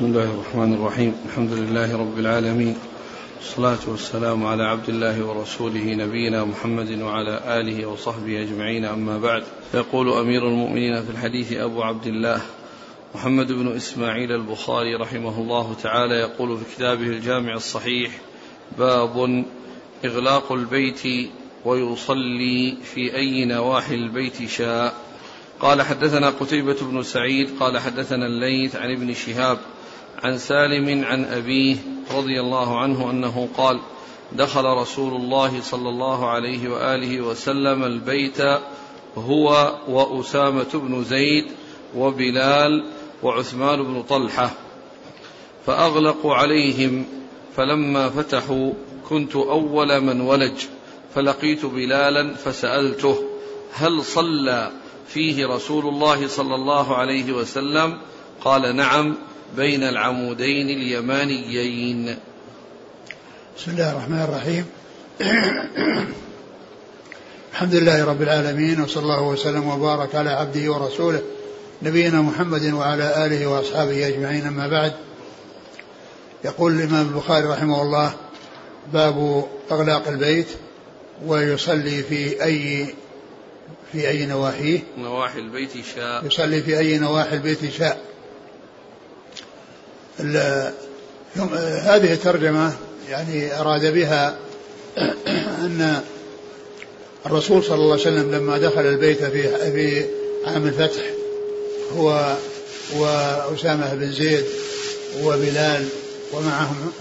بسم الله الرحمن الرحيم. الحمد لله رب العالمين. والصلاة والسلام على عبد الله ورسوله نبينا محمد وعلى آله وصحبه أجمعين. أما بعد يقول أمير المؤمنين في الحديث أبو عبد الله محمد بن إسماعيل البخاري رحمه الله تعالى يقول في كتابه الجامع الصحيح باب إغلاق البيت ويصلي في أي نواحي البيت شاء. قال حدثنا قتيبة بن سعيد قال حدثنا الليث عن ابن شهاب عن سالم عن أبيه رضي الله عنه أنه قال دخل رسول الله صلى الله عليه وآله وسلم البيت هو وأسامة بن زيد وبلال وعثمان بن طلحة فأغلقوا عليهم فلما فتحوا كنت أول من ولج فلقيت بلالا فسألته هل صلى فيه رسول الله صلى الله عليه وسلم؟ قال نعم. بين العمودين اليمانيين. بسم الله الرحمن الرحيم. الحمد لله رب العالمين وصلى الله وسلم وبارك على عبده ورسوله نبينا محمد وعلى آله وأصحابه أجمعين أما بعد. يقول الإمام البخاري رحمه الله باب أغلاق البيت ويصلي في أي في أي نواحيه؟ نواحي البيت شاء. يصلي في أي نواحي البيت شاء. هذه الترجمة يعني أراد بها أن الرسول صلى الله عليه وسلم لما دخل البيت في في عام الفتح هو وأسامة بن زيد وبلال ومعهم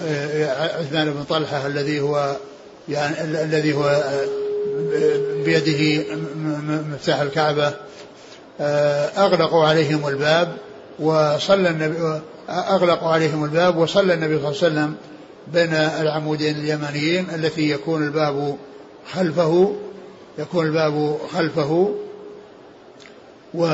عثمان بن طلحة الذي هو يعني الذي هو بيده مفتاح الكعبة آه، أغلقوا عليهم الباب وصلى النبي أغلقوا عليهم الباب وصلى النبي صلى الله عليه وسلم بين العمودين اليمانيين التي يكون الباب خلفه يكون الباب خلفه. و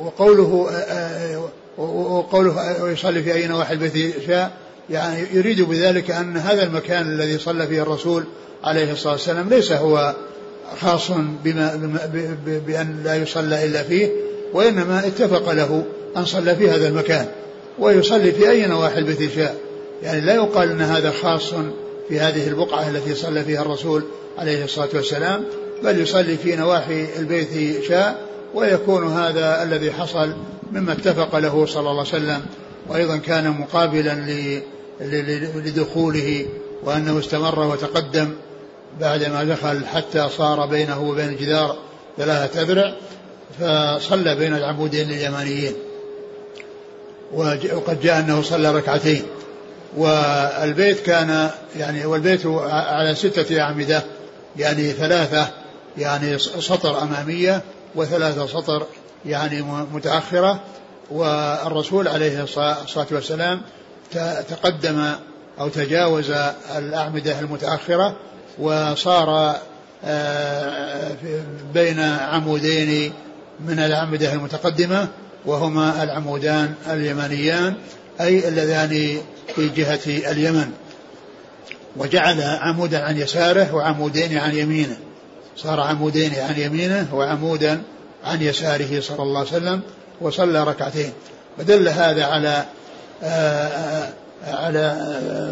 وقوله آه، وقوله ويصلي في أي نواحي البيت شاء يعني يريد بذلك أن هذا المكان الذي صلى فيه الرسول عليه الصلاة والسلام ليس هو خاص بما بأن لا يصلى إلا فيه. وإنما اتفق له أن صلى في هذا المكان ويصلي في أي نواحي البيت شاء. يعني لا يقال أن هذا خاص في هذه البقعة التي صلى فيها الرسول عليه الصلاة والسلام بل يصلي في نواحي البيت شاء ويكون هذا الذي حصل مما اتفق له صلى الله عليه وسلم. وأيضا كان مقابلا لدخوله وأنه استمر وتقدم بعدما دخل حتى صار بينه وبين الجدار ثلاثة أذرع. فصلى بين العمودين اليمانيين. وقد جاء أنه صلى ركعتين. والبيت كان يعني والبيت على ستة أعمدة يعني ثلاثة يعني سطر أمامية وثلاثة سطر يعني متأخرة. والرسول عليه الصلاة والسلام تقدم أو تجاوز الأعمدة المتأخرة وصار آه، بين عمودين من الأعمدة المتقدمة وهما العمودان اليمانيان أي اللذان في جهة اليمن. وجعل عمودا عن يساره وعمودين عن يمينه. صار عمودين عن يمينه وعمودا عن يساره صلى الله عليه وسلم وصلى ركعتين. فدل هذا على آه، على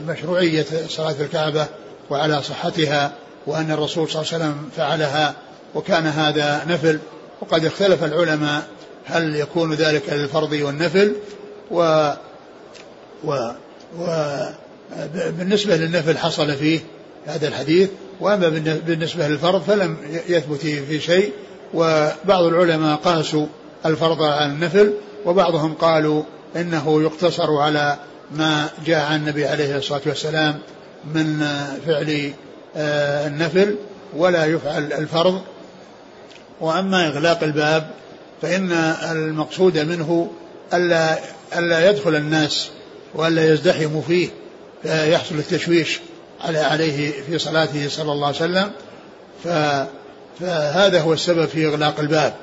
مشروعية صلاة الكعبة وعلى صحتها وأن الرسول صلى الله عليه وسلم فعلها وكان هذا نفل. وقد اختلف العلماء هل يكون ذلك للفرض والنفل و و, و بالنسبة للنفل حصل فيه هذا الحديث وأما بالنسبة للفرض فلم يثبت في شيء وبعض العلماء قاسوا الفرض على النفل وبعضهم قالوا إنه يقتصر على ما جاء عن النبي عليه الصلاة والسلام من فعل آه، النفل ولا يفعل الفرض وأما إغلاق الباب فإن المقصود منه ألا ألا يدخل الناس وألا يزدحموا فيه فيحصل التشويش على عليه في صلاته صلى الله عليه وسلم. فهذا هو السبب في إغلاق الباب.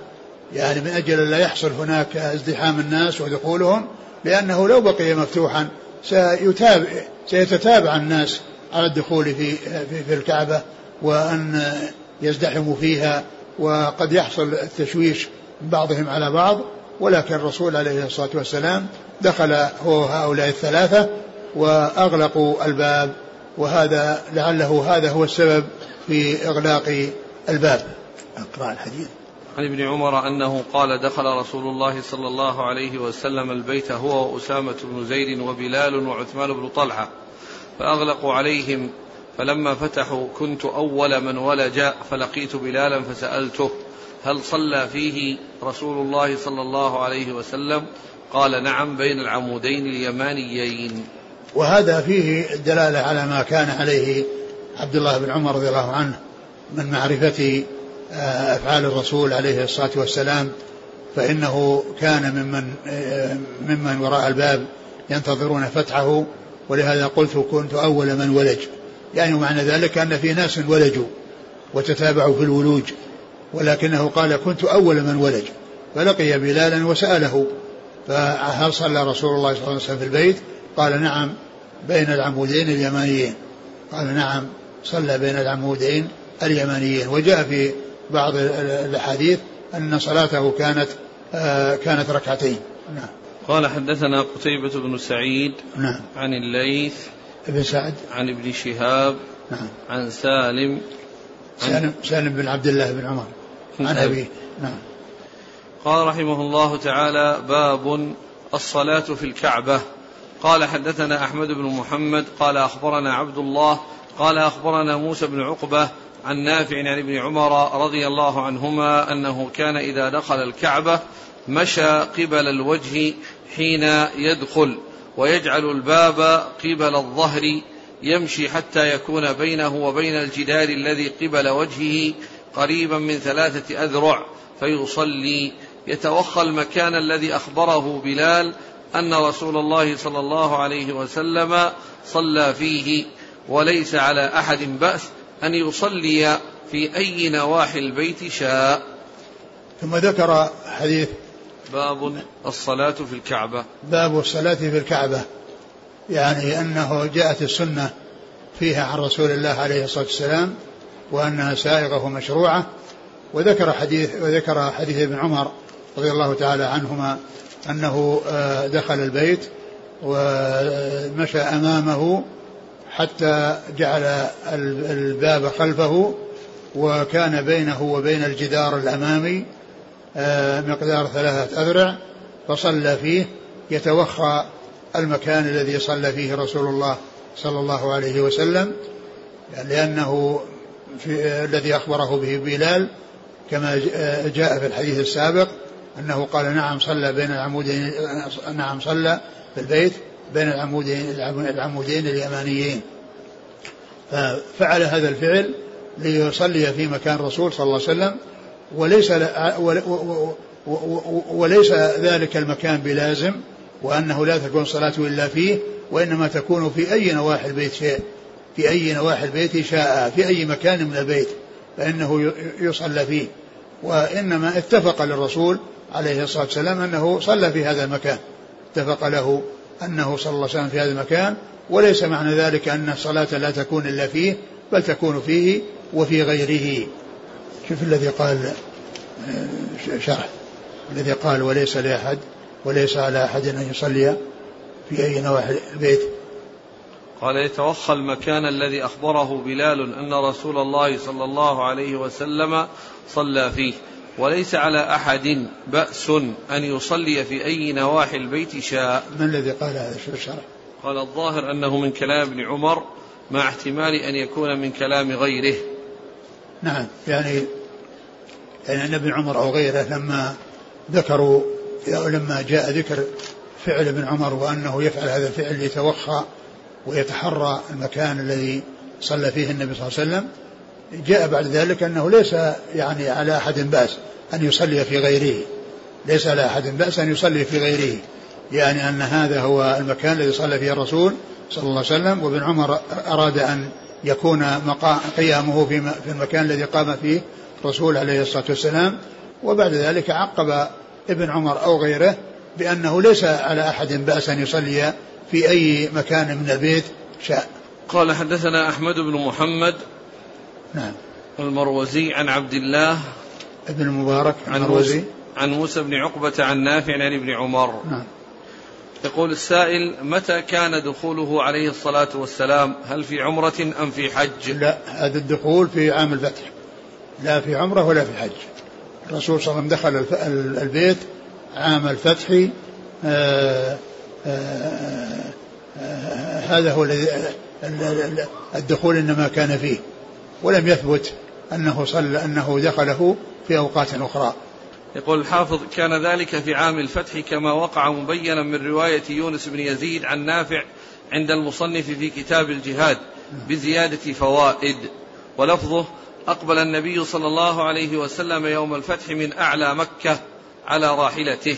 يعني من أجل لا يحصل هناك ازدحام الناس ودخولهم لأنه لو بقي مفتوحا سيتابع سيتتابع الناس على الدخول في في, في الكعبة وأن يزدحموا فيها وقد يحصل التشويش من بعضهم على بعض ولكن الرسول عليه الصلاة والسلام دخل هو هؤلاء الثلاثة وأغلقوا الباب وهذا لعله هذا هو السبب في إغلاق الباب. أقرأ الحديث. عن ابن عمر أنه قال دخل رسول الله صلى الله عليه وسلم البيت هو وأسامة بن زيد وبلال وعثمان بن طلحة فأغلقوا عليهم فلما فتحوا كنت أول من ولج فلقيت بلالا فسألته هل صلى فيه رسول الله صلى الله عليه وسلم؟ قال نعم بين العمودين اليمانيين. وهذا فيه الدلالة على ما كان عليه عبد الله بن عمر رضي الله عنه من معرفة آه، أفعال الرسول عليه الصلاة والسلام فإنه كان ممن آه، ممن وراء الباب ينتظرون فتحه ولهذا قلت كنت أول من ولج. يعني معنى ذلك أن في ناس ولجوا وتتابعوا في الولوج ولكنه قال كنت أول من ولج فلقي بلالا وسأله فهل صلى رسول الله صلى الله عليه وسلم في البيت؟ قال نعم بين العمودين اليمانيين. قال نعم صلى بين العمودين اليمانيين. وجاء في بعض الأحاديث أن صلاته كانت آه كانت ركعتين. نعم. قال حدثنا قتيبة بن سعيد نعم. عن الليث بن سعد. عن ابن شهاب نعم. عن سالم سالم سالم بن عبد الله بن عمر. عن أبيه. نعم. قال رحمه الله تعالى باب الصلاة في الكعبة. قال حدثنا أحمد بن محمد قال أخبرنا عبد الله قال أخبرنا موسى بن عقبة عن نافع عن ابن عمر رضي الله عنهما أنه كان إذا دخل الكعبة مشى قبل الوجه حين يدخل. ويجعل الباب قبل الظهر يمشي حتى يكون بينه وبين الجدار الذي قبل وجهه قريبا من ثلاثة أذرع فيصلي. يتوخى المكان الذي أخبره بلال أن رسول الله صلى الله عليه وسلم صلى فيه وليس على أحد بأس أن يصلي في أي نواحي البيت شاء. ثم ذكر حديث باب الصلاة في الكعبة. باب الصلاة في الكعبة. يعني أنه جاءت السنة فيها عن رسول الله عليه الصلاة والسلام وأنها سائغة مشروعة وذكر حديث وذكر حديث ابن عمر رضي الله تعالى عنهما أنه آه، دخل البيت ومشى أمامه حتى جعل الباب خلفه وكان بينه وبين الجدار الأمامي مقدار ثلاثة أذرع فصلى فيه يتوخى المكان الذي صلى فيه رسول الله صلى الله عليه وسلم لأنه في الذي أخبره به بلال كما جاء في الحديث السابق أنه قال نعم صلى بين العمودين نعم صلى في البيت بين العمودين العمودين اليمانيين. ففعل هذا الفعل ليصلي في مكان الرسول صلى الله عليه وسلم وليس وليس ذلك المكان بلازم وأنه لا تكون صلاته إلا فيه وإنما تكون في أي نواحي البيت شيء في أي نواحي البيت شاء في أي مكان من البيت فإنه يصلى فيه. وإنما اتفق للرسول عليه الصلاة والسلام أنه صلى في هذا المكان. اتفق له أنه صلى الله عليه وسلم في هذا المكان وليس معنى ذلك أن الصلاة لا تكون إلا فيه بل تكون فيه وفي غيره. شوف الذي قال آه، شرح. الذي قال وليس لأحد وليس على أحد أن يصلي في أي نواحي البيت. قال يتوخى المكان الذي أخبره بلال أن رسول الله صلى الله عليه وسلم صلى فيه. وليس على أحد بأس أن يصلي في أي نواحي البيت شاء. من الذي قال هذا؟ شو الشرح؟ قال الظاهر أنه من كلام ابن عمر مع احتمال أن يكون من كلام غيره. نعم يعني يعني أن ابن عمر أو غيره لما ذكروا لما جاء ذكر فعل ابن عمر وأنه يفعل هذا الفعل يتوخى ويتحرى المكان الذي صلى فيه النبي صلى الله عليه وسلم جاء بعد ذلك أنه ليس يعني على أحد بأس أن يصلي في غيره. ليس على أحد بأس أن يصلي في غيره. يعني أن هذا هو المكان الذي صلى فيه الرسول صلى الله عليه وسلم وابن عمر أراد أن يكون قيامه في المكان الذي قام فيه الرسول عليه الصلاة والسلام وبعد ذلك عقب ابن عمر أو غيره بأنه ليس على أحد بأس أن يصلي في أي مكان من البيت شاء. قال حدثنا أحمد بن محمد نعم. المروزي عن عبد الله ابن المبارك المروزي. عن موسى بن عقبة عن نافع عن ابن عمر. نعم. يقول السائل متى كان دخوله عليه الصلاة والسلام؟ هل في عمرة أم في حج؟ لا هذا الدخول في عام الفتح. لا في عمرة ولا في حج. الرسول صلى الله عليه وسلم دخل البيت عام الفتح آآ آآ آآ هذا هو الدخول إنما كان فيه. ولم يثبت أنه صلى أنه دخله في أوقات أخرى. يقول الحافظ كان ذلك في عام الفتح كما وقع مبينا من رواية يونس بن يزيد عن نافع عند المصنف في كتاب الجهاد بزيادة فوائد. ولفظه أقبل النبي صلى الله عليه وسلم يوم الفتح من أعلى مكة على راحلته.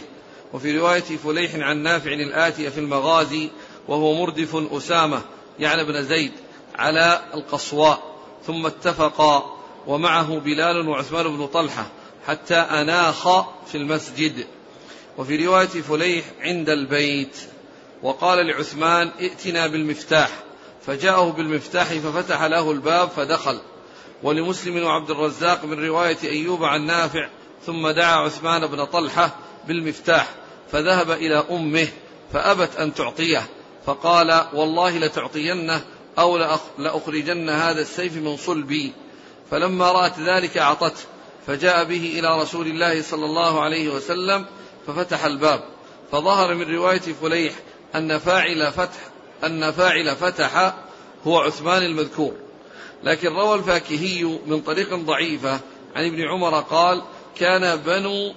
وفي رواية فليح عن نافع الآتية في المغازي وهو مردف أسامة يعني بن زيد على القصواء ثم اتفقا ومعه بلال وعثمان بن طلحة حتى أناخ في المسجد. وفي رواية فليح عند البيت وقال لعثمان ائتنا بالمفتاح. فجاءه بالمفتاح ففتح له الباب فدخل. ولمسلم وعبد الرزاق من رواية أيوب عن نافع ثم دعا عثمان بن طلحة بالمفتاح فذهب إلى أمه فأبت أن تعطيه فقال والله لتعطينه أو لأخرجن هذا السيف من صلبي. فلما رأت ذلك أعطته فجاء به إلى رسول الله صلى الله عليه وسلم ففتح الباب. فظهر من رواية فليح أن فاعل فتح أن فاعل فتح هو عثمان المذكور. لكن روى الفاكهي من طريق ضعيفة عن ابن عمر قال كان بنو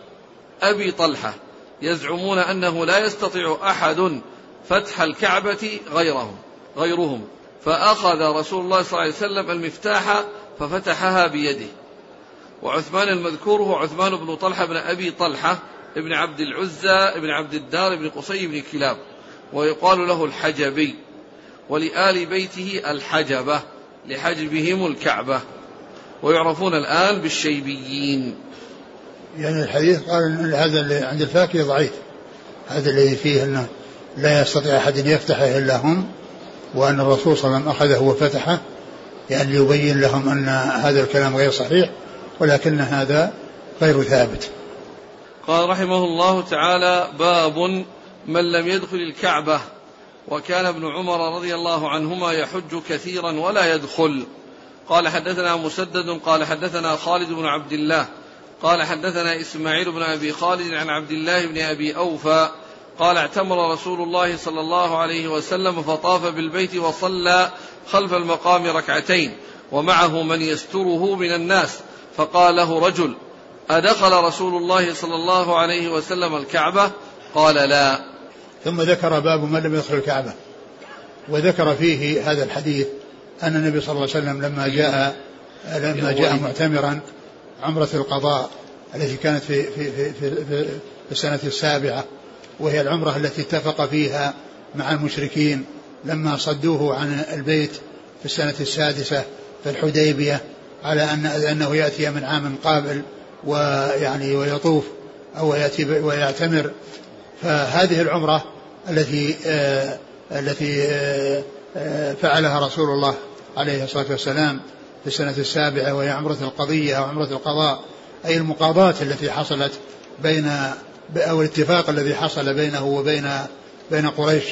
أبي طلحة يزعمون أنه لا يستطيع أحد فتح الكعبة غيرهم غيرهم. فأخذ رسول الله صلى الله عليه وسلم المفتاح ففتحها بيده. وعثمان المذكور هو عثمان بن طلحة بن أبي طلحة ابن عبد العزى ابن عبد الدار بن قصي بن كلاب. ويقال له الحجبي. ولآل بيته الحجبة. لحجبهم الكعبة ويعرفون الآن بالشيبيين. يعني الحديث قال هذا اللي عند الفاكهة ضعيف. هذا الذي فيه إنه لا يستطيع أحد أن يفتحه إلا هم وأن الرسول صلى الله عليه وسلم أخذه وفتحه يعني ليبين لهم أن هذا الكلام غير صحيح ولكن هذا غير ثابت. قال رحمه الله تعالى باب من لم يدخل الكعبة. وكان ابن عمر رضي الله عنهما يحج كثيرا ولا يدخل. قال حدثنا مسدد قال حدثنا خالد بن عبد الله قال حدثنا إسماعيل بن أبي خالد عن عبد الله بن أبي أوفى قال اعتمر رسول الله صلى الله عليه وسلم فطاف بالبيت وصلى خلف المقام ركعتين ومعه من يستره من الناس فقال له رجل أدخل رسول الله صلى الله عليه وسلم الكعبة؟ قال لا. ثم ذكر باب من لم يدخل الكعبة. وذكر فيه هذا الحديث أن النبي صلى الله عليه وسلم لما جاء لما جاء معتمرا عمرة القضاء التي كانت في في في في, في السنة السابعة وهي العمرة التي اتفق فيها مع المشركين لما صدوه عن البيت في السنة السادسة في الحديبية على أن أنه يأتي من عام قابل ويعني ويطوف أو يأتي ويعتمر فهذه العمرة التي آه التي آه آه فعلها رسول الله عليه الصلاة والسلام في السنة السابعة وهي عمرة القضية أو عمرة القضاء. أي المقاضاة التي حصلت بين أو الاتفاق الذي حصل بينه وبين بين قريش.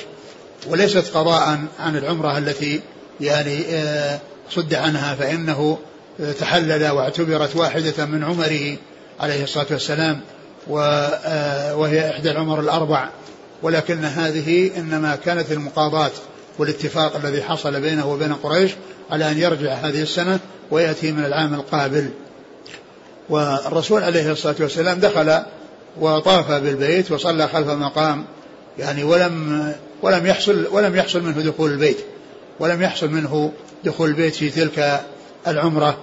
وليست قضاء عن العمرة التي يعني صد عنها فإنه تحلل واعتبرت واحدة من عمره عليه الصلاة والسلام. وهي إحدى العمر الأربع ولكن هذه إنما كانت المقاضاة والاتفاق الذي حصل بينه وبين قريش على أن يرجع هذه السنة ويأتي من العام القابل. والرسول عليه الصلاة والسلام دخل وطاف بالبيت وصلى خلف المقام يعني ولم ولم يحصل ولم يحصل منه دخول البيت ولم يحصل منه دخول البيت في تلك العمرة.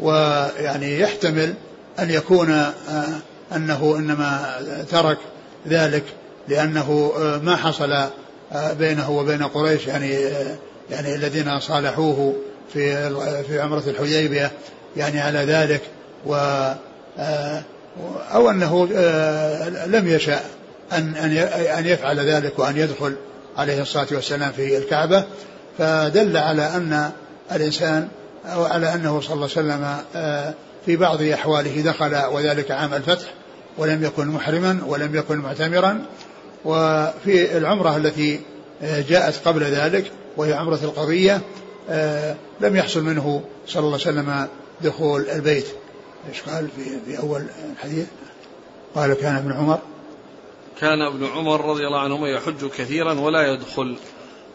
ويعني يحتمل أن يكون آه، أنه إنما ترك ذلك لأنه آه، ما حصل آه، بينه وبين قريش يعني يعني الذين صالحوه في في عمرة الحديبية يعني على ذلك و أو أنه لم يشأ أن أن يفعل ذلك وأن يدخل عليه الصلاة والسلام في الكعبة. فدل على أن الإنسان أو على أنه صلى الله عليه وسلم آه، في بعض أحواله دخل وذلك عام الفتح ولم يكن محرما ولم يكن معتمرا وفي العمرة التي جاءت قبل ذلك وهي عمرة القضية لم يحصل منه صلى الله عليه وسلم دخول البيت. إيش قال في, في أول الحديث؟ قال كان ابن عمر. كان ابن عمر رضي الله عنهما يحج كثيرا ولا يدخل.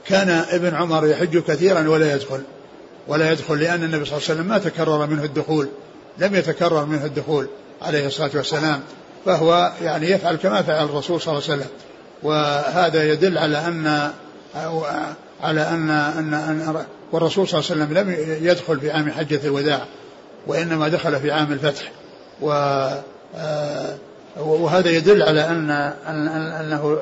كان ابن عمر يحج كثيرا ولا يدخل. ولا يدخل لأن النبي صلى الله عليه وسلم ما تكرر منه الدخول. لم يتكرر منه الدخول عليه الصلاة والسلام فهو يعني يفعل كما فعل الرسول صلى الله عليه وسلم. وهذا يدل على أن على أن أن, أن والرسول صلى الله عليه وسلم لم يدخل في عام حجة الوداع وإنما دخل في عام الفتح. و آه، وهذا يدل على أن أنه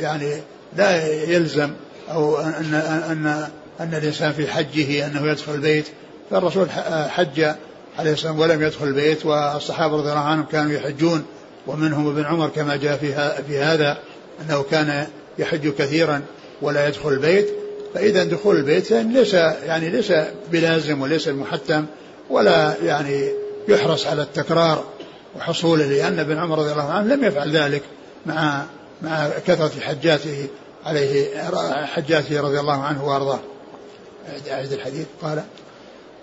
يعني لا يلزم أو أن أن أن الإنسان في حجه أنه يدخل البيت. فالرسول حج عليه الصلاة والسلام ولم يدخل البيت والصحابة رضي الله عنهم كانوا يحجون ومنهم ابن عمر كما جاء في في هذا أنه كان يحج كثيرا ولا يدخل البيت. فإذا دخول البيت يعني ليس يعني ليس بلازم وليس المحتم ولا يعني يحرص على التكرار وحصوله لأن ابن عمر رضي الله عنه لم يفعل ذلك مع مع كثرة حجاته عليه حجاته رضي الله عنه وأرضاه. أعد الحديث. قال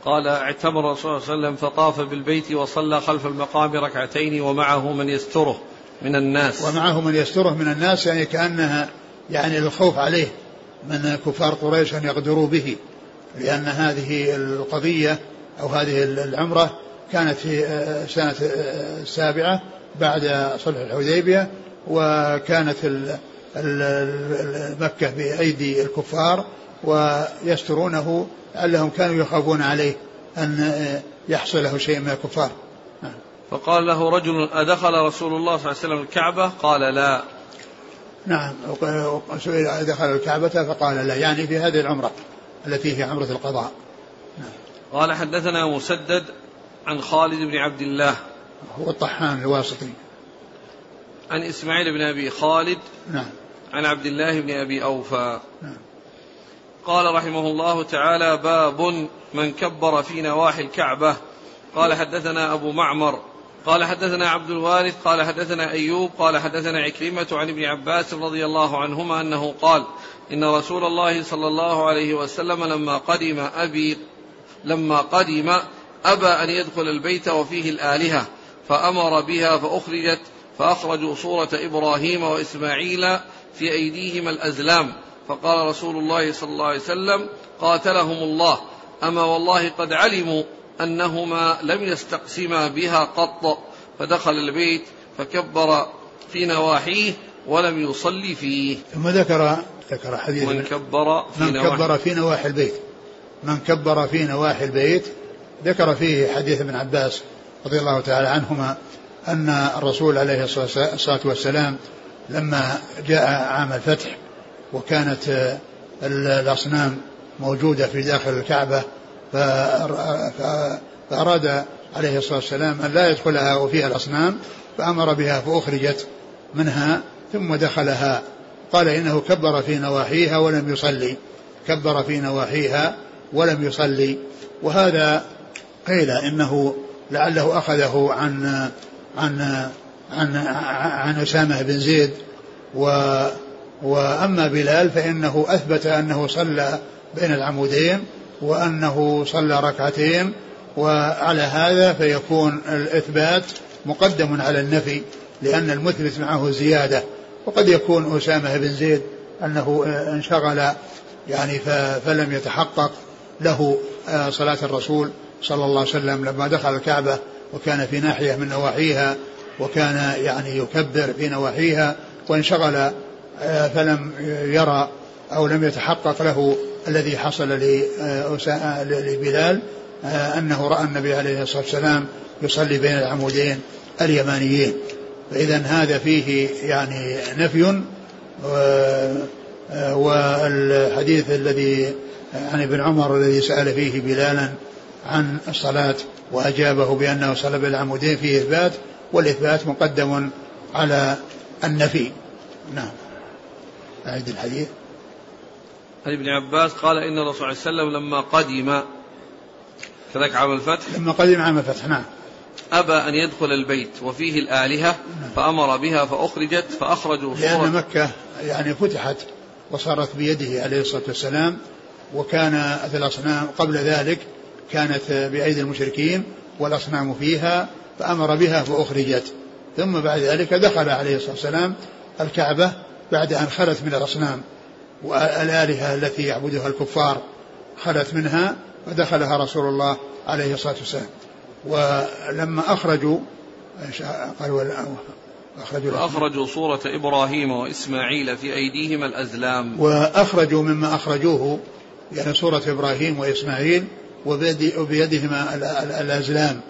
قال اعتمر صلى الله عليه وسلم فطاف بالبيت وصلى خلف المقام ركعتين ومعه من يستره من الناس. ومعه من يستره من الناس يعني كأنها يعني الخوف عليه من كفار قريش أن يقدروا به لأن هذه القضية أو هذه العمرة كانت في السنة السابعة بعد صلح الحديبية وكانت مكة بأيدي الكفار ويسترونه لعلهم كانوا يخافون عليه أن يحصل له شيء من الكفار. نعم. فقال له رجل أدخل رسول الله صلى الله عليه وسلم الكعبة؟ قال لا. نعم. سئل أدخل الكعبة؟ فقال لا. يعني في هذه العمرة التي هي عمرة القضاء. نعم. قال حدثنا مسدد عن خالد بن عبد الله. هو الطحان الواسطي. عن إسماعيل بن أبي خالد. نعم. عن عبد الله بن أبي أوفى. نعم. قال رحمه الله تعالى باب من كبر في نواحي الكعبة. قال حدثنا أبو معمر قال حدثنا عبد الوارث قال حدثنا أيوب قال حدثنا عكرمة عن ابن عباس رضي الله عنهما أنه قال إن رسول الله صلى الله عليه وسلم لما قدم أبي لما قدم أبى أن يدخل البيت وفيه الآلهة فأمر بها فأخرجت فأخرجوا صورة إبراهيم وإسماعيل في أيديهما الأزلام. فقال رسول الله صلى الله عليه وسلم قاتلهم الله. أما والله قد علموا أنهما لم يستقسما بها قط. فدخل البيت فكبر في نواحيه ولم يصلي فيه. ثم ذكر ذكر حديث من كبر في من نواحي كبر في نواحي البيت. من كبر في نواحي البيت. ذكر فيه حديث ابن عباس رضي الله تعالى عنهما أن الرسول عليه الصلاة والسلام لما جاء عام الفتح وكانت الأصنام موجودة في داخل الكعبة فأراد عليه الصلاة والسلام أن لا يدخلها وفيها الأصنام فأمر بها فأخرجت منها ثم دخلها. قال إنه كبر في نواحيها ولم يصلي كبر في نواحيها ولم يصلي. وهذا قيل إنه لعله أخذه عن عن عن عن أسامة بن زيد و وأما بلال فإنه أثبت أنه صلى بين العمودين وأنه صلى ركعتين وعلى هذا فيكون الإثبات مقدم على النفي لأن المثبت معه زيادة. وقد يكون أسامة بن زيد أنه انشغل يعني فلم يتحقق له آه، صلاة الرسول صلى الله عليه وسلم لما دخل الكعبة وكان في ناحية من نواحيها وكان يعني يكبر في نواحيها وانشغل فلم يرى أو لم يتحقق له الذي حصل آه، لبلال أنه رأى النبي عليه الصلاة والسلام يصلي بين العمودين اليمانيين. فإذا هذا فيه يعني نفي والحديث الذي عن ابن عمر الذي سأل فيه بلالا عن الصلاة وأجابه بأنه صلى بالعمودين فيه إثبات والإثبات مقدم على النفي. نعم. أعيد الحديث. عن ابن عباس قال إن الرسول صلى الله عليه وسلم لما قدم كذلك عام الفتح لما قدم عام الفتح نعم. أبى أن يدخل البيت وفيه الآلهة فأمر بها فأخرجت فأخرجوا لأن مكة يعني فتحت وصارت بيده عليه الصلاة والسلام وكان الأصنام قبل ذلك كانت بأيدي المشركين والأصنام فيها فأمر بها فأخرجت. ثم بعد ذلك دخل عليه الصلاة والسلام الكعبة بعد أن خلت من الأصنام والآلهة التي يعبدها الكفار خلت منها ودخلها رسول الله عليه الصلاة والسلام. ولما أخرجوا قالوا أخرجوا أخرجوا صورة إبراهيم وإسماعيل في أيديهما الأزلام. وأخرجوا مما أخرجوه يعني صورة إبراهيم وإسماعيل وبيدهما الأزلام.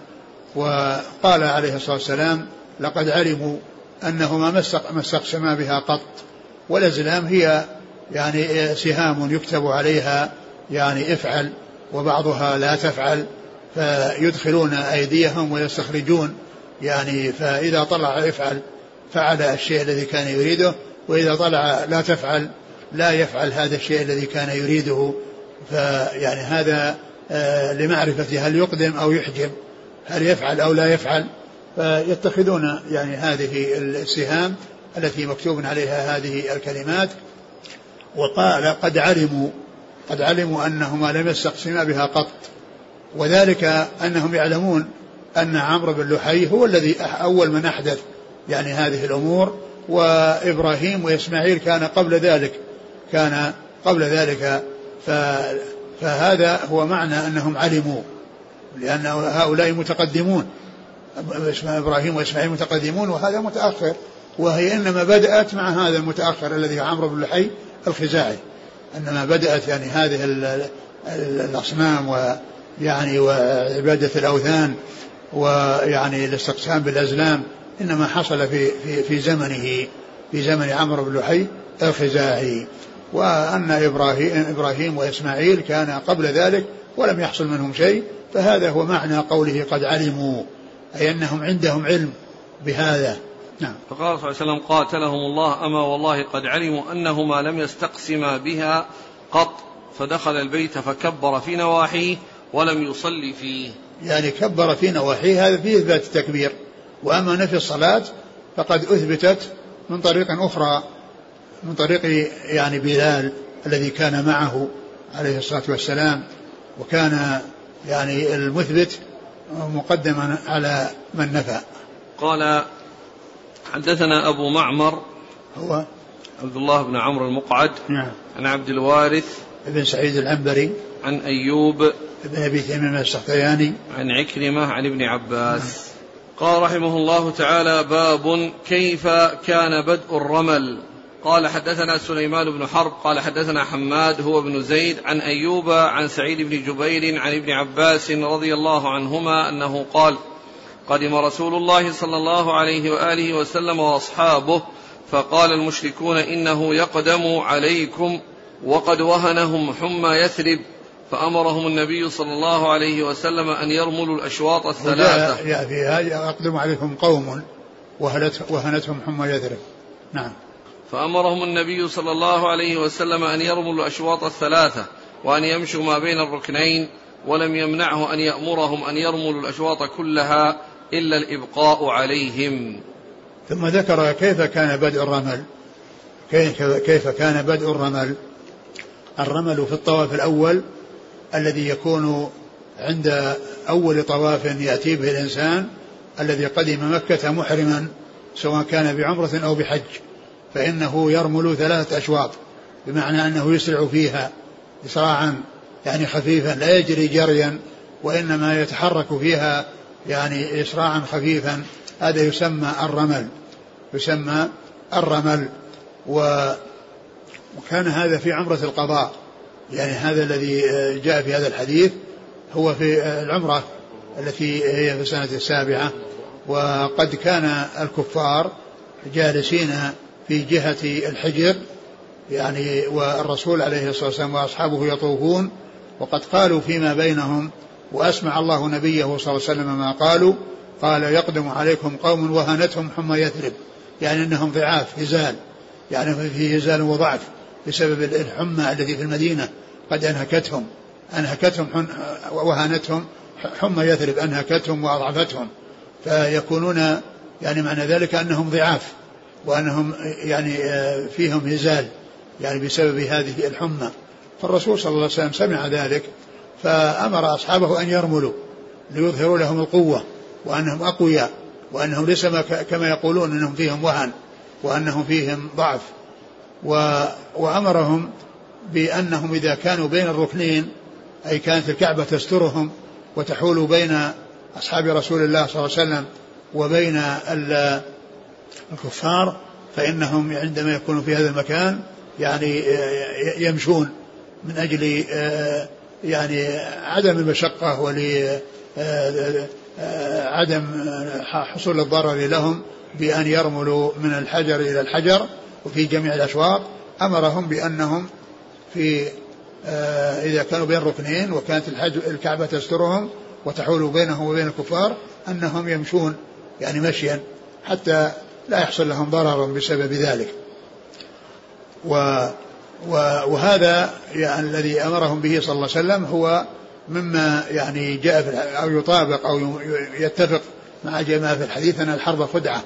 وقال عليه الصلاة والسلام لقد علموا أنه ما استقسما بها قط والأزلام هي يعني سهام يكتب عليها يعني افعل وبعضها لا تفعل فيدخلون أيديهم ويستخرجون يعني فإذا طلع افعل فعل الشيء الذي كان يريده وإذا طلع لا تفعل لا يفعل هذا الشيء الذي كان يريده. فيعني هذا آه، لمعرفة هل يقدم أو يحجب هل يفعل أو لا يفعل فيتخذون يعني هذه السهام التي مكتوب عليها هذه الكلمات وقال قد علموا قد علموا أنهما لم يستقسما بها قط. وذلك أنهم يعلمون أن عمرو بن لحي هو الذي أول من أحدث يعني هذه الأمور وإبراهيم وإسماعيل كان قبل ذلك كان قبل ذلك. فهذا هو معنى أنهم علموا لأن هؤلاء متقدمون. إبراهيم وإسماعيل متقدمون وهذا متأخر. وهي إنما بدأت مع هذا المتأخر الذي هو عمرو بن لحي الخزاعي. إنما بدأت يعني هذه الأصنام ويعني وعبادة الأوثان ويعني الاستقسام بالأزلام إنما حصل في في في زمنه في زمن عمرو بن لحي الخزاعي. وأن إبراهيم, إبراهيم وإسماعيل كان قبل ذلك ولم يحصل منهم شيء فهذا هو معنى قوله قد علموا أي أنهم عندهم علم بهذا. نعم. فقال صلى الله عليه وسلم قاتلهم الله أما والله قد علموا أنهما لم يستقسما بها قط فدخل البيت فكبر في نواحيه ولم يصلي فيه. يعني كبر في نواحيه هذا فيه إثبات التكبير. وأما نفي الصلاة فقد أثبتت من طريق أخرى من طريق يعني بلال الذي كان معه عليه الصلاة والسلام وكان يعني المثبت مقدما على من نفى. قال حدثنا أبو معمر هو عبد الله بن عمرو المقعد نعم. عن عبد الوارث بن سعيد العنبري عن أيوب بن أبي تميم السختياني. عن عكرمة عن ابن عباس. نعم. قال رحمه الله تعالى باب كيف كان بدء الرمل. قال حدثنا سليمان بن حرب قال حدثنا حماد هو بن زيد عن أيوب عن سعيد بن جبير عن ابن عباس رضي الله عنهما أنه قال قدم رسول الله صلى الله عليه وآله وسلم وأصحابه فقال المشركون إنه يقدم عليكم وقد وهنهم حمى يثرب فأمرهم النبي صلى الله عليه وسلم أن يرملوا الأشواط الثلاثة. يا هذا أقدم عليكم قوم وهنتهم حمى يثرب. نعم. فأمرهم النبي صلى الله عليه وسلم أن يرموا الأشواط الثلاثة وأن يمشوا ما بين الركنين ولم يمنعه أن يأمرهم أن يرملوا الأشواط كلها إلا الإبقاء عليهم. ثم ذكر كيف كان بدء الرمل. كيف كان بدء الرمل. الرمل في الطواف الأول الذي يكون عند أول طواف يأتي به الإنسان الذي قدم مكة محرما سواء كان بعمرة أو بحج فإنه يرمل ثلاثة أشواط بمعنى أنه يسرع فيها إسراعا يعني خفيفا لا يجري جريا وإنما يتحرك فيها يعني إسراعا خفيفا هذا يسمى الرمل يسمى الرمل وكان هذا في عمرة القضاء يعني هذا الذي جاء في هذا الحديث هو في العمرة التي هي في السنة السابعة وقد كان الكفار جالسين في جهة الحجر يعني والرسول عليه الصلاة والسلام وأصحابه يطوفون وقد قالوا فيما بينهم وأسمع الله نبيه صلى الله عليه وسلم ما قالوا. قال يقدم عليكم قوم وهنتهم حمى يثرب. يعني أنهم ضعاف هزال. يعني في هزال وضعف بسبب الحمى التي في المدينة. قد أنهكتهم. أنهكتهم وهانتهم حمى يثرب. أنهكتهم وأضعفتهم. فيكونون يعني معنى ذلك أنهم ضعاف وأنهم يعني فيهم هزال يعني بسبب هذه الحمى. فالرسول صلى الله عليه وسلم سمع ذلك. فأمر أصحابه أن يرملوا ليظهروا لهم القوة وأنهم أقوياء وأنهم ليس كما يقولون أنهم فيهم وهن وأنهم فيهم ضعف. وأمرهم بأنهم إذا كانوا بين الركنين أي كانت الكعبة تسترهم وتحول بين أصحاب رسول الله صلى الله عليه وسلم وبين الكفار فإنهم عندما يكونوا في هذا المكان يعني يمشون من أجل يعني عدم المشقة ولعدم حصول الضرر لهم بأن يرملوا من الحجر إلى الحجر وفي جميع الأشواط. أمرهم بأنهم في إذا كانوا بين ركنين وكانت الكعبة تسترهم وتحول بينهم وبين الكفار أنهم يمشون يعني مشيا حتى لا يحصل لهم ضرر بسبب ذلك. و وهذا يعني الذي أمرهم به صلى الله عليه وسلم هو مما يعني جاء في أو يطابق أو يتفق مع جماعة في الحديث أن الحرب خدعة.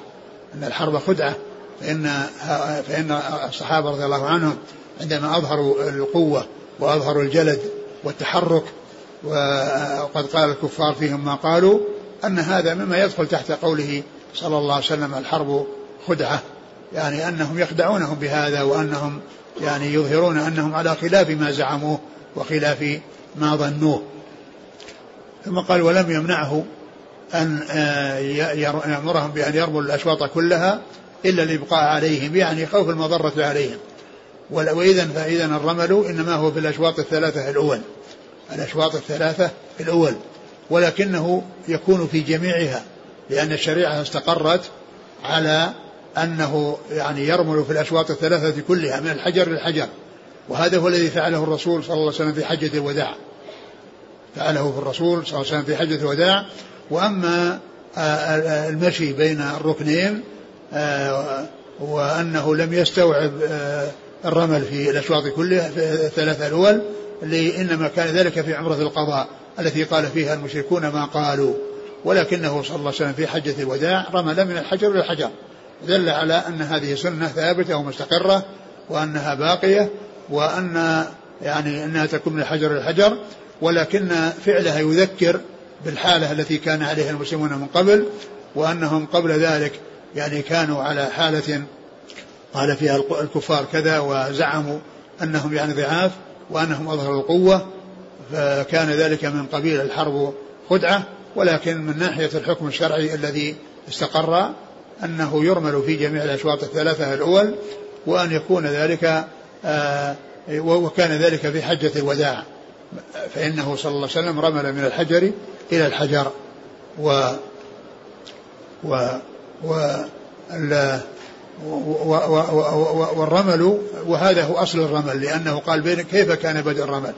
أن الحرب خدعة. فإن فإن الصحابة رضي الله عنهم عندما أظهروا القوة وأظهروا الجلد والتحرك وقد قال الكفار فيهم ما قالوا أن هذا مما يدخل تحت قوله صلى الله عليه وسلم الحرب خدعة. يعني أنهم يخدعونهم بهذا وأنهم يعني يظهرون أنهم على خلاف ما زعموه وخلاف ما ظنوه. ثم قال ولم يمنعه أن آه، يأمرهم بأن يرموا الأشواط كلها إلا الإبقاء عليهم يعني خوف المضرة عليهم. وإذا فإذا الرمل إنما هو في الأشواط الثلاثة الأول. الأشواط الثلاثة الأول. ولكنه يكون في جميعها لأن الشريعة استقرت على أنه يعني يرمل في الأشواط الثلاثة كلها من الحجر للحجر. وهذا هو الذي فعله الرسول صلى الله عليه وسلم في حجة الوداع. فعله في الرسول صلى الله عليه وسلم في حجة الوداع. وأما آه، المشي بين الركنين آه، وأنه لم يستوعب آه، الرمل في الأشواط كلها الثلاثة الأول إنما كان ذلك في عمرة القضاء التي قال فيها المشركون ما قالوا. ولكنه صلى الله عليه وسلم في حجة الوداع رمل من الحجر إلى الحجر دل على أن هذه سنة ثابتة ومستقرة وأنها باقية وأن يعني أنها تكون من الحجر للحجر ولكن فعلها يذكر بالحالة التي كان عليها المسلمون من قبل وأنهم قبل ذلك يعني كانوا على حالة قال فيها الكفار كذا وزعموا أنهم يعني ضعاف وأنهم أظهروا القوة فكان ذلك من قبيل الحرب خدعة ولكن من ناحية الحكم الشرعي الذي استقر أنه يرمل في جميع الأشواط الثلاثة الأول وأن يكون ذلك آه، وكان ذلك في حجة الوداع. فإنه صلى الله عليه وسلم رمل من الحجر إلى الحجر. و و و والرمل وهذا هو أصل الرمل لأنه قال بين كيف كان بدء الرمل.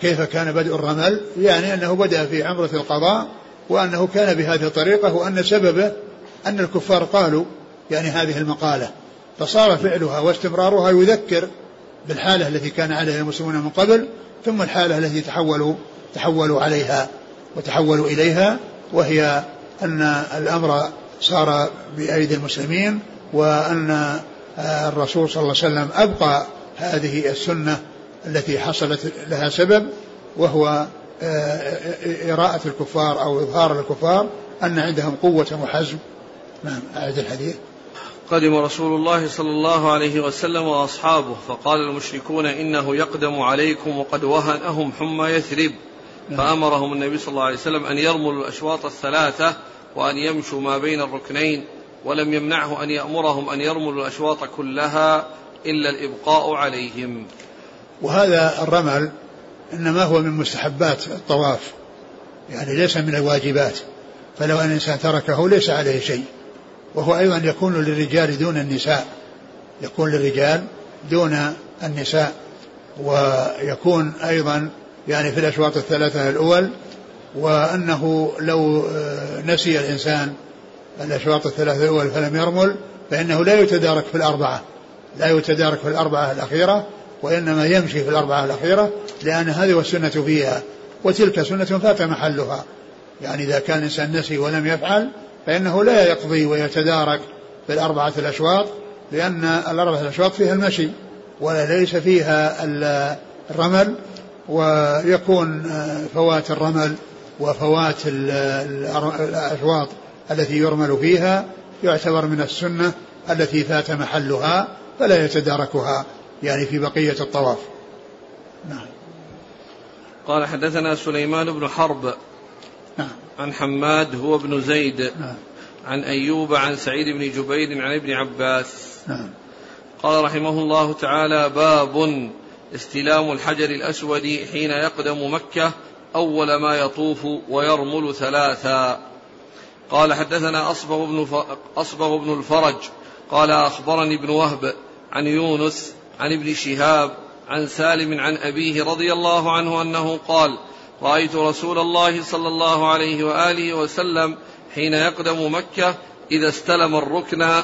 كيف كان بدء الرمل؟ يعني أنه بدأ في عمرة القضاء وأنه كان بهذه الطريقة وأن سببه أن الكفار قالوا يعني هذه المقالة فصار فعلها واستمرارها يذكر بالحالة التي كان عليها المسلمون من قبل ثم الحالة التي تحولوا تحولوا عليها وتحولوا إليها وهي أن الأمر صار بأيدي المسلمين وأن الرسول صلى الله عليه وسلم أبقى هذه السنة التي حصلت لها سبب وهو إراءة الكفار أو إظهار الكفار أن عندهم قوة وحزم. نعم أعد الحديث. قدم رسول الله صلى الله عليه وسلم وأصحابه فقال المشركون إنه يقدم عليكم وقد وهنهم حمى يثرب. نعم. فأمرهم النبي صلى الله عليه وسلم أن يرملوا الأشواط الثلاثة وأن يمشوا ما بين الركنين ولم يمنعه أن يأمرهم أن يرملوا الأشواط كلها إلا الإبقاء عليهم. وهذا الرمل إنما هو من مستحبات الطواف يعني ليس من الواجبات. فلو أن الإنسان تركه ليس عليه شيء. وهو أيضا يكون للرجال دون النساء يكون للرجال دون النساء ويكون أيضا يعني في الأشواط الثلاثة الأول وأنه لو آه، نسي الإنسان الأشواط الثلاثة الأول فلم يرمل فإنه لا يتدارك في الأربعة لا يتدارك في الأربعة الأخيرة وإنما يمشي في الأربعة الأخيرة لأن هذه والسنة فيها وتلك سنة فات محلها. يعني إذا كان الإنسان نسي ولم يفعل فإنه لا يقضي ويتدارك في الأربعة الأشواط لأن الأربعة الأشواط فيها المشي وليس فيها الرمل ويكون فوات الرمل وفوات الأشواط التي يرمل فيها يعتبر من السنة التي فات محلها فلا يتداركها يعني في بقية الطواف. نعم. قال حدثنا سليمان بن حرب. نعم. عن حماد هو ابن زيد نعم. عن أيوب عن سعيد بن جبير عن ابن عباس. نعم. قال رحمه الله تعالى باب استلام الحجر الأسود حين يقدم مكة أول ما يطوف ويرمل ثلاثا. قال حدثنا أصبغ بن, أصبغ بن الفرج. قال أخبرني ابن وهب عن يونس عن ابن شهاب عن سالم عن أبيه رضي الله عنه أنه قال رأيت رسول الله صلى الله عليه وآله وسلم حين يقدم مكة إذا استلم الركن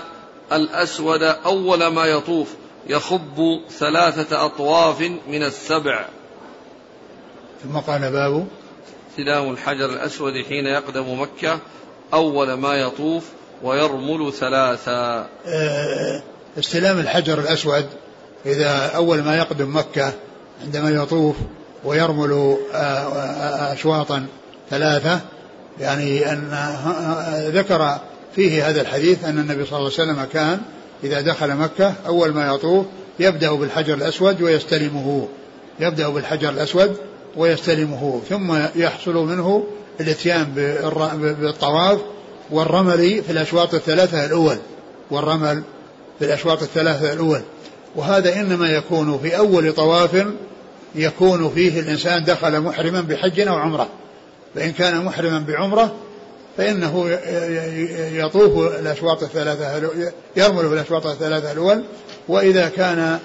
الأسود أول ما يطوف يخب ثلاثة أطواف من السبع. ثم قال باب استلام الحجر الأسود حين يقدم مكة أول ما يطوف ويرمل ثلاثا. آه، استلام الحجر الأسود إذا أول ما يقدم مكة عندما يطوف ويرمل آه، آه، أشواطا ثلاثة. يعني أن ذكر فيه هذا الحديث أن النبي صلى الله عليه وسلم كان إذا دخل مكة أول ما يطوف يبدأ بالحجر الأسود ويستلمه. يبدأ بالحجر الأسود ويستلمه. ثم يحصل منه الاتيان بالطواف والرمل في الأشواط الثلاثة الأول. والرمل في الأشواط الثلاثة الأول. وهذا إنما يكون في أول طواف يكون فيه الإنسان دخل محرما بحج أو عمرة. فإن كان محرما بعمرة فإنه يطوف الأشواط الثلاثة يرمل في الأشواط الثلاثة الأول. وإذا كان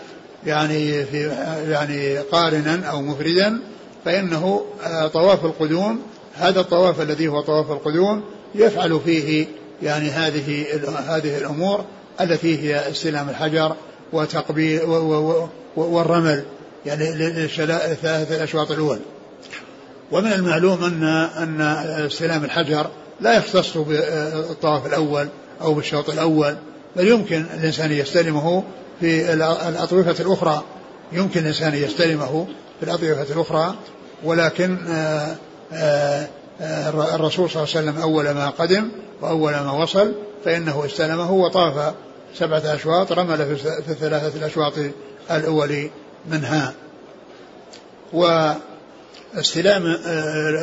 يعني في يعني قارنا أو مفردا فإنه آه، طواف القدوم هذا الطواف الذي هو طواف القدوم يفعل فيه يعني هذه هذه الأمور التي هي استلام الحجر وتقبيل والرمل. يعني للثلاثة الأشواط الأول. ومن المعلوم أن أن استلام الحجر لا يختص بالطواف الأول أو بالشوط الأول بل يمكن الإنسان يستلمه في الأطوفة الأخرى. يمكن الإنسان يستلمه في الأطوفة الأخرى ولكن آه، آه، آه، الرسول صلى الله عليه وسلم أول ما قدم وأول ما وصل فإنه استلمه وطاف سبعة أشواط رمل في الثلاثة الأشواط الأول منها. واستلام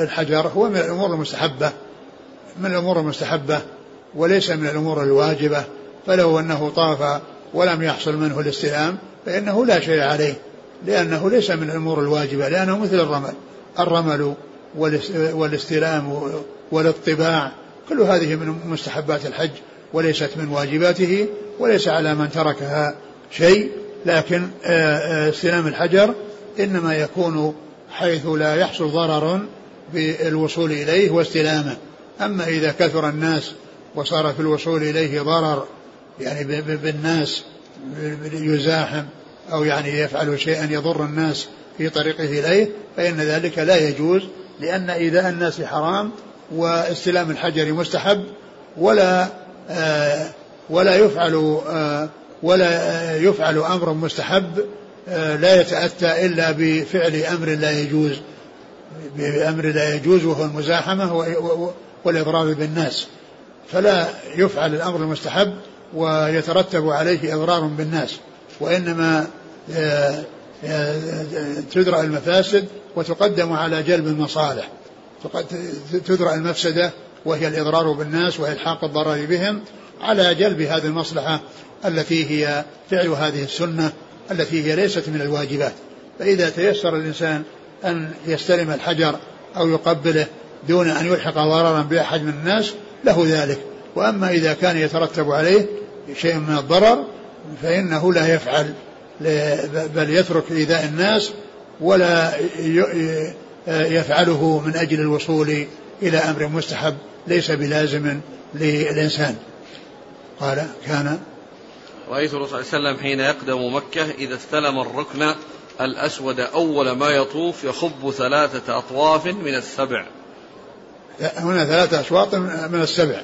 الحجر هو من الأمور المستحبة من الأمور المستحبة وليس من الأمور الواجبة. فلو أنه طاف ولم يحصل منه الاستلام فإنه لا شيء عليه لأنه ليس من الأمور الواجبة لأنه مثل الرمل. الرمل والاستلام والاطباع كل هذه من مستحبات الحج وليست من واجباته وليس على من تركها شيء. لكن آه، آه، استلام الحجر إنما يكون حيث لا يحصل ضرر بالوصول إليه واستلامه. أما إذا كثر الناس وصار في الوصول إليه ضرر يعني بالناس يزاحم أو يعني يفعل شيئا يضر الناس في طريقه إليه فإن ذلك لا يجوز لأن إيذاء الناس حرام واستلام الحجر مستحب ولا آه ولا يفعل آه ولا يفعل أمر مستحب آه لا يتأتى إلا بفعل أمر لا يجوز بأمر لا يجوز وهو المزاحمة والإضرار بالناس. فلا يفعل الأمر المستحب ويترتب عليه إضرار بالناس وإنما آه، آه، تدرأ المفاسد وتقدم على جلب المصالح. تدرأ المفسدة وهي الإضرار بالناس وإلحاق الضرر بهم على جلب هذه المصلحة التي هي فعل هذه السنة التي هي ليست من الواجبات. فإذا تيسر الإنسان أن يستلم الحجر أو يقبله دون أن يلحق ضررا بأحد من الناس له ذلك. وأما إذا كان يترتب عليه شيء من الضرر فإنه لا يفعل بل يترك إيذاء الناس ولا يفعله من أجل الوصول إلى أمر مستحب ليس بلازم للإنسان. قال كان رأيت الرسول صلى الله عليه وسلم حين يقدم مكة إذا استلم الركن الأسود أول ما يطوف يخب ثلاثة أطواف من السبع. هنا ثلاثة أشواط من السبع.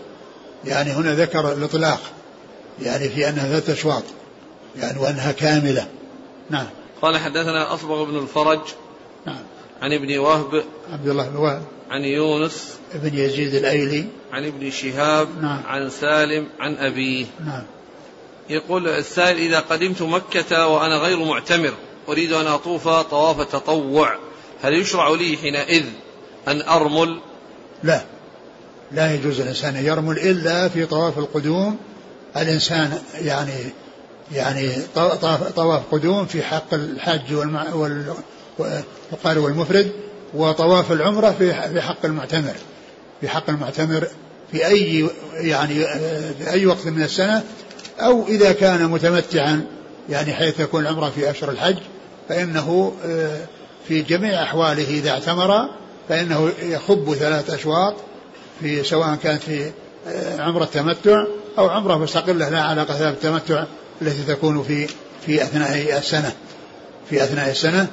يعني هنا ذكر الإطلاق. يعني في أنها ثلاثة أشواط. يعني وأنها كاملة. نعم. قال حدثنا أصبغ بن الفرج نعم. عن ابن وهب عبد الله بن وهب. عن يونس ابن يزيد الأيلي. عن ابن شهاب نعم. عن سالم عن أبيه. نعم. يقول السائل إذا قدمت مكة وأنا غير معتمر أريد أن أطوف طواف تطوع هل يشرع لي حينئذ أن أرمل؟ لا. لا يجوز الإنسان أن يرمل إلا في طواف القدوم. الإنسان يعني يعني طواف قدوم في حق الحج والمع والقارئ والمفرد. وطواف العمرة في حق المعتمر في حق المعتمر في أي يعني في أي وقت من السنة أو إذا كان متمتعا يعني حيث تكون العمرة في أشهر الحج فإنه آه، في جميع أحواله إذا اعتمر فإنه يخب ثلاث أشواط في سواء كانت في آه، عمرة تمتع أو عمرة مستقلة لا علاقة لها بالتمتع التي تكون في في أثناء السنة في أثناء السنة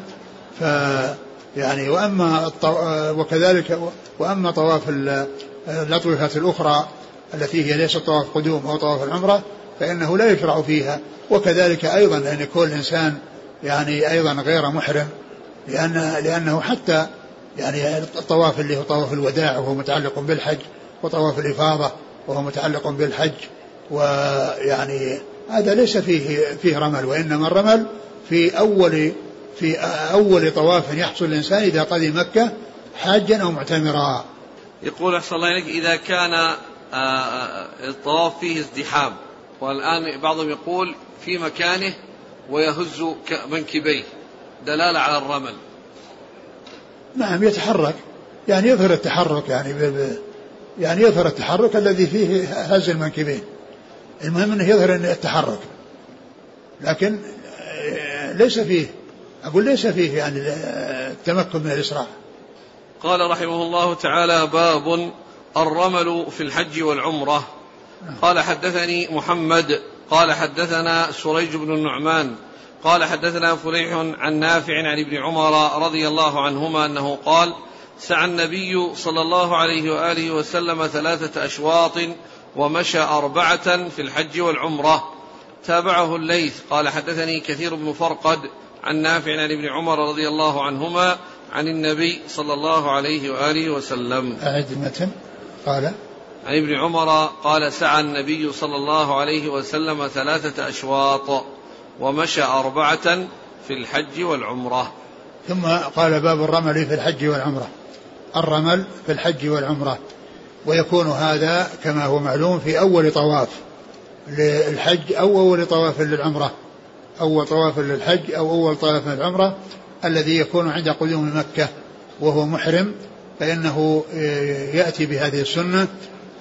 ف يعني وأما وكذلك وأما طواف الأطوفة الأخرى التي هي ليست طواف قدوم أو طواف العمرة فإنه لا يشرع فيها. وكذلك أيضا أن يكون الإنسان يعني أيضا غير محرم لأن لأنه حتى يعني الطواف اللي هو طواف الوداع وهو متعلق بالحج وطواف الإفاضة وهو متعلق بالحج ويعني هذا ليس فيه فيه رمل وإنما الرمل في أول في أول طواف يحصل الإنسان إذا قدم مكة حاجا أو معتمرا. يقول أحسن الله إليك إذا كان آه، آه، الطواف فيه ازدحام. والآن بعضهم يقول في مكانه ويهز منكبيه دلالة على الرمل. نعم يتحرك. يعني يظهر التحرك يعني يعني يظهر التحرك الذي فيه هز المنكبين. المهم إنه يظهر التحرك. لكن آه، ليس فيه أقول ليس فيه يعني التمكن من الاسراع قال رحمه الله تعالى باب الرمل في الحج والعمرة. قال حدثني محمد قال حدثنا سريج بن النعمان قال حدثنا فليح عن نافع عن ابن عمر رضي الله عنهما أنه قال سعى النبي صلى الله عليه وآله وسلم ثلاثة أشواط ومشى أربعة في الحج والعمرة. تابعه الليث. قال حدثني كثير بن فرقد عن نافع عن ابن عمر رضي الله عنهما عن النبي صلى الله عليه وآله وسلم. أعد المتن قال عن ابن عمر قال سعى النبي صلى الله عليه وسلم ثلاثة أشواط ومشى أربعة في الحج والعمرة. ثم قال باب الرمل في الحج والعمرة. الرمل في الحج والعمرة. ويكون هذا كما هو معلوم في أول طواف للحج أو أول طواف للعمرة. أول طواف للحج أو أول طواف للعمرة الذي يكون عند قدوم مكة وهو محرم فإنه يأتي بهذه السنة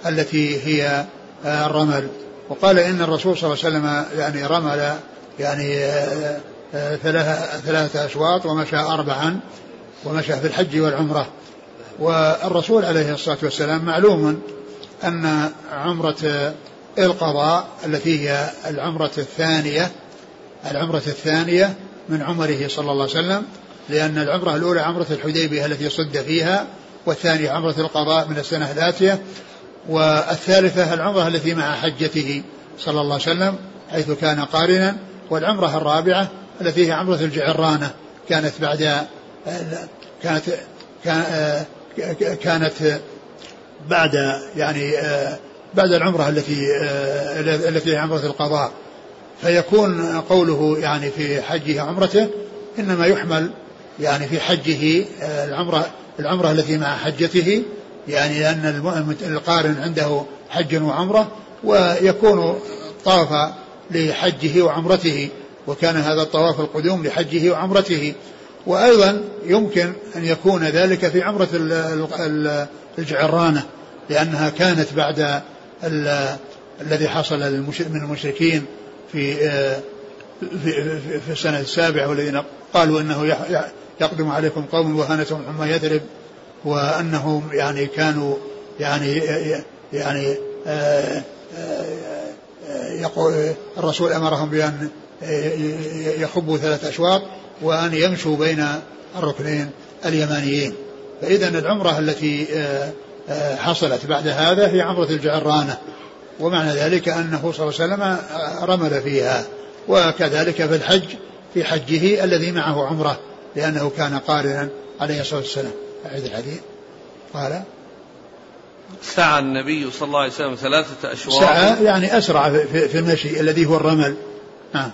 التي هي آه، الرمل. وقال إن الرسول صلى الله عليه وسلم يعني رمل يعني آه، آه، ثلاثة أشواط ومشى أربعا ومشى في الحج والعمرة. والرسول عليه الصلاة والسلام معلوم أن عمرة القضاء التي هي العمرة الثانية العمرة الثانية من عمره صلى الله عليه وسلم لأن العمرة الأولى عمرة الحديبية التي صد فيها والثانية عمرة القضاء من السنة الآتية والثالثة العمرة التي مع حجته صلى الله عليه وسلم حيث كان قارنا والعمرة الرابعة التي هي عمرة الجعرانة كانت بعد كانت كانت بعد يعني بعد العمرة التي التي هي عمرة القضاء. فيكون قوله يعني في حجه عمرته إنما يحمل يعني في حجه العمرة العمرة التي مع حجته يعني لأن القارن عنده حج وعمرة ويكون طاف لحجه وعمرته وكان هذا الطواف القدوم لحجه وعمرته. وأيضا يمكن أن يكون ذلك في عمرة الجعرانة لأنها كانت بعد الذي حصل من المشركين في في, في السنة السابعة والذين قالوا أنه يقدم عليكم قوم وهانتهم عما يثرب وأنهم يعني كانوا يعني يعني آه، آه، يقول الرسول أمرهم بأن يخبوا ثلاث أشواط وأن يمشوا بين الركنين اليمانيين. فاذا العمرة التي آه، آه، حصلت بعد هذا هي عمرة الجعرانة. ومعنى ذلك أنه صلى الله عليه وسلم رمل فيها وكذلك في الحج في حجه الذي معه عمرة لأنه كان قارنا عليه الصلاة والسلام. أعيد الحديث. قال سعى النبي صلى الله عليه وسلم ثلاثة أشواط. سعى يعني أسرع في المشي الذي هو الرمل. نعم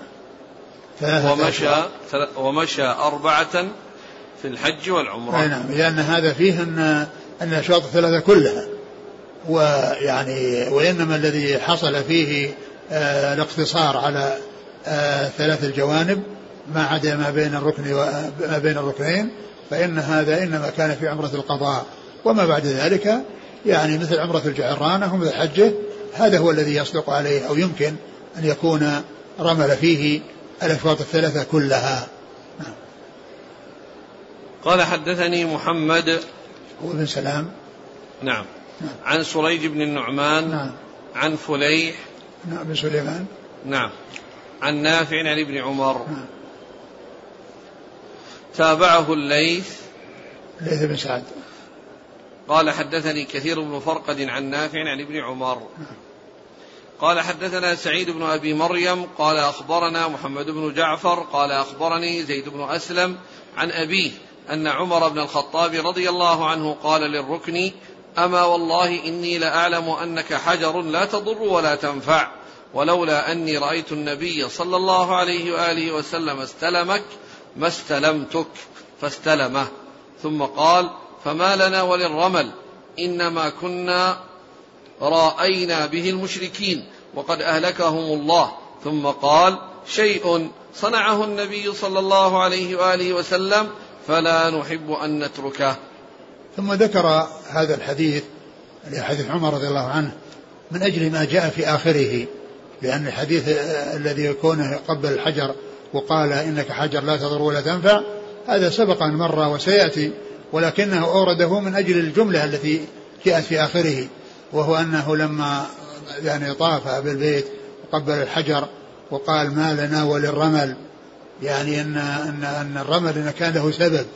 ومشى ومشى أربعة في الحج والعمرة. نعم لأن هذا فيه أن أن الأشواط الثلاثة كلها. ويعني وإنما الذي حصل فيه آه الاقتصار على آه ثلاث الجوانب ما عدا ما بين الركن وما بين الركنين فإن هذا إنما كان في عمرة القضاء وما بعد ذلك يعني مثل عمرة الجعرانة ومثل حجه هذا هو الذي يصدق عليه أو يمكن أن يكون رمل فيه الأشواط الثلاثة كلها نعم. قال حدثني محمد وابن سلام نعم. نعم عن سريج بن النعمان نعم. عن فليح نعم بن سليمان. نعم. عن نافع عن ابن عمر. نعم. تابعه الليث. الليث بن سعد. قال حدثني كثير بن فرقد عن نافع عن ابن عمر. نعم. قال حدثنا سعيد بن أبي مريم قال أخبرنا محمد بن جعفر قال أخبرني زيد بن أسلم عن أبيه أن عمر بن الخطاب رضي الله عنه قال للركن أما والله إني لأعلم أنك حجر لا تضر ولا تنفع ولولا أني رأيت النبي صلى الله عليه وآله وسلم استلمك ما استلمتك فاستلمه. ثم قال فما لنا وللرمل إنما كنا رأينا به المشركين وقد أهلكهم الله. ثم قال شيء صنعه النبي صلى الله عليه وآله وسلم فلا نحب أن نتركه. ثم ذكر هذا الحديث حديث عمر رضي الله عنه من أجل ما جاء في آخره لأن الحديث الذي يكون قبل الحجر وقال إنك حجر لا تضر ولا تنفع هذا سبق أن مر وسيأتي ولكنه أورده من أجل الجملة التي جاءت في آخره وهو أنه لما يعني طاف بالبيت وقبل الحجر وقال ما لنا وللرمل يعني أن أن أن الرمل إن كان له سبب.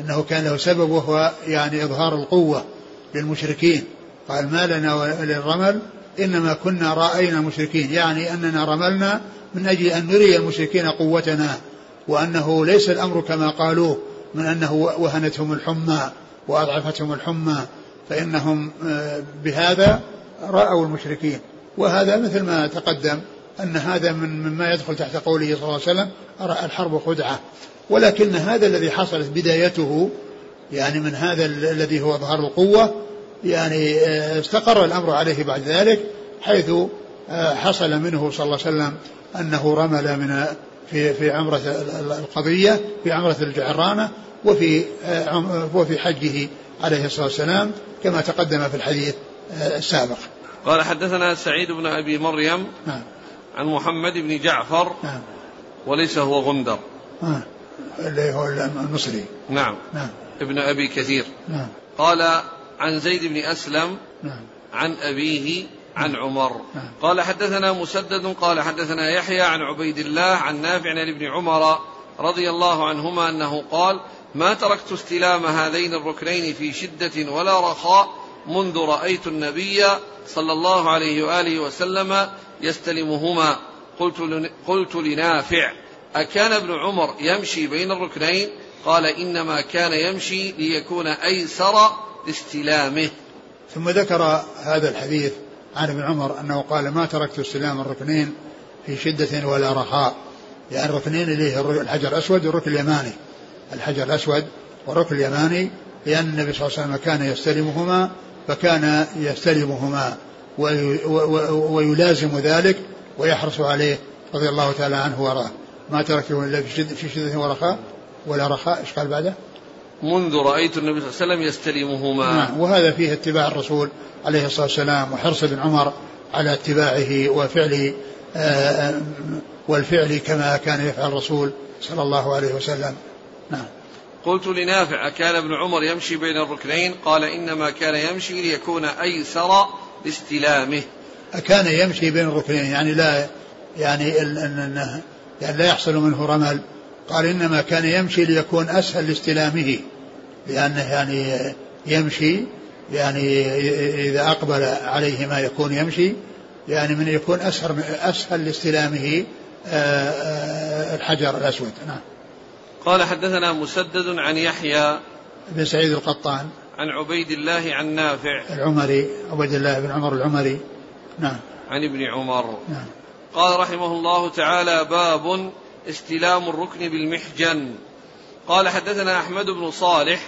أنه كان له سبب وهو يعني إظهار القوة للمشركين. قال ما لنا وللرمل إنما كنا رأينا مشركين يعني أننا رملنا من أجل أن نري المشركين قوتنا وأنه ليس الأمر كما قالوه من أنه وهنتهم الحمى وأضعفتهم الحمى فإنهم آه، بهذا رأوا المشركين. وهذا مثل ما تقدم أن هذا من مما يدخل تحت قوله صلى الله عليه وسلم الحرب خدعة. ولكن هذا الذي حصلت بدايته يعني من هذا الذي هو ظهر القوة يعني آه، استقر الأمر عليه بعد ذلك حيث آه، حصل منه صلى الله عليه وسلم أنه رمل من في في عمرة القضية في عمرة الجعرانة وفي وفي حجه عليه الصلاة والسلام كما تقدم في الحديث آه، السابق. قال حدثنا سعيد بن أبي مريم نعم. عن محمد بن جعفر نعم. وليس هو غندر. آه. اللي هو المصري. نعم. نعم. ابن أبي كثير. نعم. قال عن زيد بن أسلم نعم. عن أبيه عن نعم. عمر. نعم. قال حدثنا مسدد قال حدثنا يحيى عن عبيد الله عن نافع عن ابن عمر رضي الله عنهما أنه قال ما تركت استلام هذين الركنين في شدة ولا رخاء منذ رأيت النبي صلى الله عليه وآله وسلم يستلمهما. قلت, قلت لنافع أكان ابن عمر يمشي بين الركنين؟ قال إنما كان يمشي ليكون أيسر لاستلامه. ثم ذكر هذا الحديث عن ابن عمر أنه قال ما تركت استلام الركنين في شدة ولا رخاء يعني الركنين اللي هي الحجر الأسود والركن اليماني. الحجر الأسود والركن اليماني لأن النبي صلى الله عليه وسلم كان يستلمهما فكان يستلمهما ويلازم ذلك ويحرص عليه رضي الله تعالى عنه وراه ما تركه إلا في شدة ورخاء ولا رخاء إيش قال بعده؟ منذ رأيت النبي صلى الله عليه وسلم يستلمهما نعم وهذا فيه اتباع الرسول عليه الصلاة والسلام وحرص ابن عمر على اتباعه وفعل آه، والفعل كما كان يفعل الرسول صلى الله عليه وسلم. نعم. قلت لنافع أكان ابن عمر يمشي بين الركنين؟ قال إنما كان يمشي ليكون أيسر لاستلامه. أكان يمشي بين الركنين يعني لا يعني أنه يعني لا يحصل منه رمل. قال إنما كان يمشي ليكون أسهل لاستلامه لأنه يعني يمشي يعني إذا أقبل عليه ما يكون يمشي يعني من يكون أسهل أسهل لاستلامه آه، آه، الحجر الأسود. نعم. قال حدثنا مسدد عن يحيى بن سعيد القطان. عن عبيد الله عن نافع. العمري عبيد الله بن عمر العمري. نعم. عن ابن عمر. نعم. قال رحمه الله تعالى باب استلام الركن بالمحجن. قال حدثنا أحمد بن صالح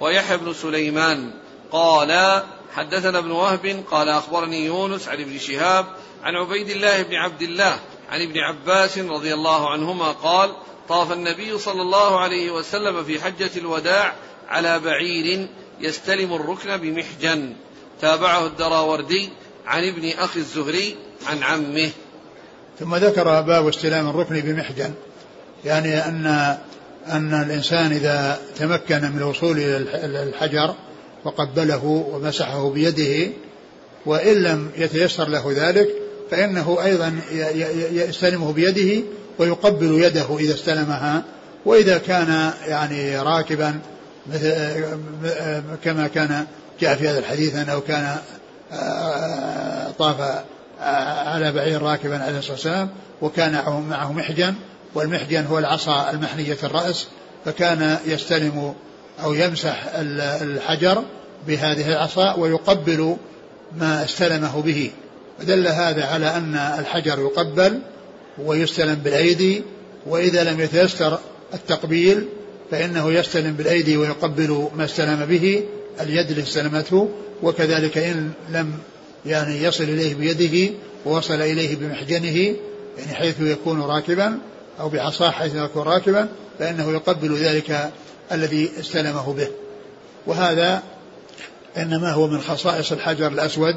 ويحيى بن سليمان. قال حدثنا ابن وهب قال أخبرني يونس عن ابن شهاب عن عبيد الله بن عبد الله عن ابن عباس رضي الله عنهما قال طاف النبي صلى الله عليه وسلم في حجة الوداع على بعير يستلم الركن بمحجن. تابعه الدراوردي عن ابن أخي الزهري عن عمه. ثم ذكر باب استلام الركن بمحجن يعني أن أن الإنسان إذا تمكن من الوصول إلى الحجر وقبله ومسحه بيده وإن لم يتيسر له ذلك فإنه أيضا يستلمه بيده ويقبل يده إذا استلمها وإذا كان يعني راكبا كما كان جاء في هذا الحديث أنه كان طاف على بعير راكبا عليه الصلاة والسلام وكان معه محجن والمحجن هو العصا المحنيه الرأس فكان يستلم أو يمسح الحجر بهذه العصا ويقبل ما استلمه به. ودل هذا على أن الحجر يقبل ويستلم بالأيدي وإذا لم يتيسر التقبيل فإنه يستلم بالأيدي ويقبل ما استلم به اليد اللي استلمته وكذلك إن لم يعني يصل إليه بيده ووصل إليه بمحجنه يعني حيث يكون راكبا أو بعصاه حيث يكون راكبا فإنه يقبل ذلك الذي استلمه به. وهذا إنما هو من خصائص الحجر الأسود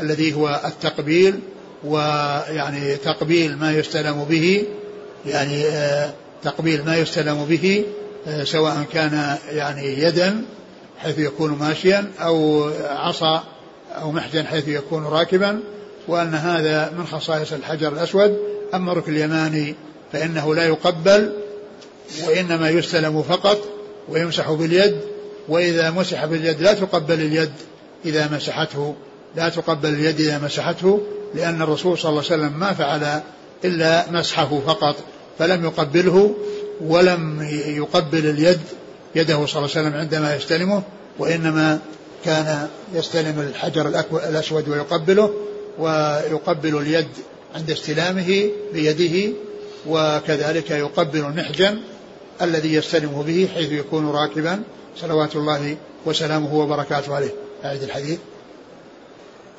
الذي هو التقبيل ويعني تقبيل ما يستلم به يعني آه، تقبيل ما يستلم به آه، سواء كان يعني يدا حيث يكون ماشيا أو عصا أو محجن حيث يكون راكبا وأن هذا من خصائص الحجر الأسود. أما الركن اليماني فإنه لا يقبل وإنما يستلم فقط ويمسح باليد. وإذا مسح باليد لا تقبل اليد إذا مسحته لا تقبل اليد إذا مسحته لأن الرسول صلى الله عليه وسلم ما فعل إلا مسحه فقط فلم يقبله ولم يقبل اليد يده صلى الله عليه وسلم عندما يستلمه وإنما كان يستلم الحجر الأسود ويقبله ويقبل اليد عند استلامه بيده وكذلك يقبل المحجن الذي يستلمه به حيث يكون راكبا. صلوات الله وسلامه وبركاته عليه. أعد الحديث.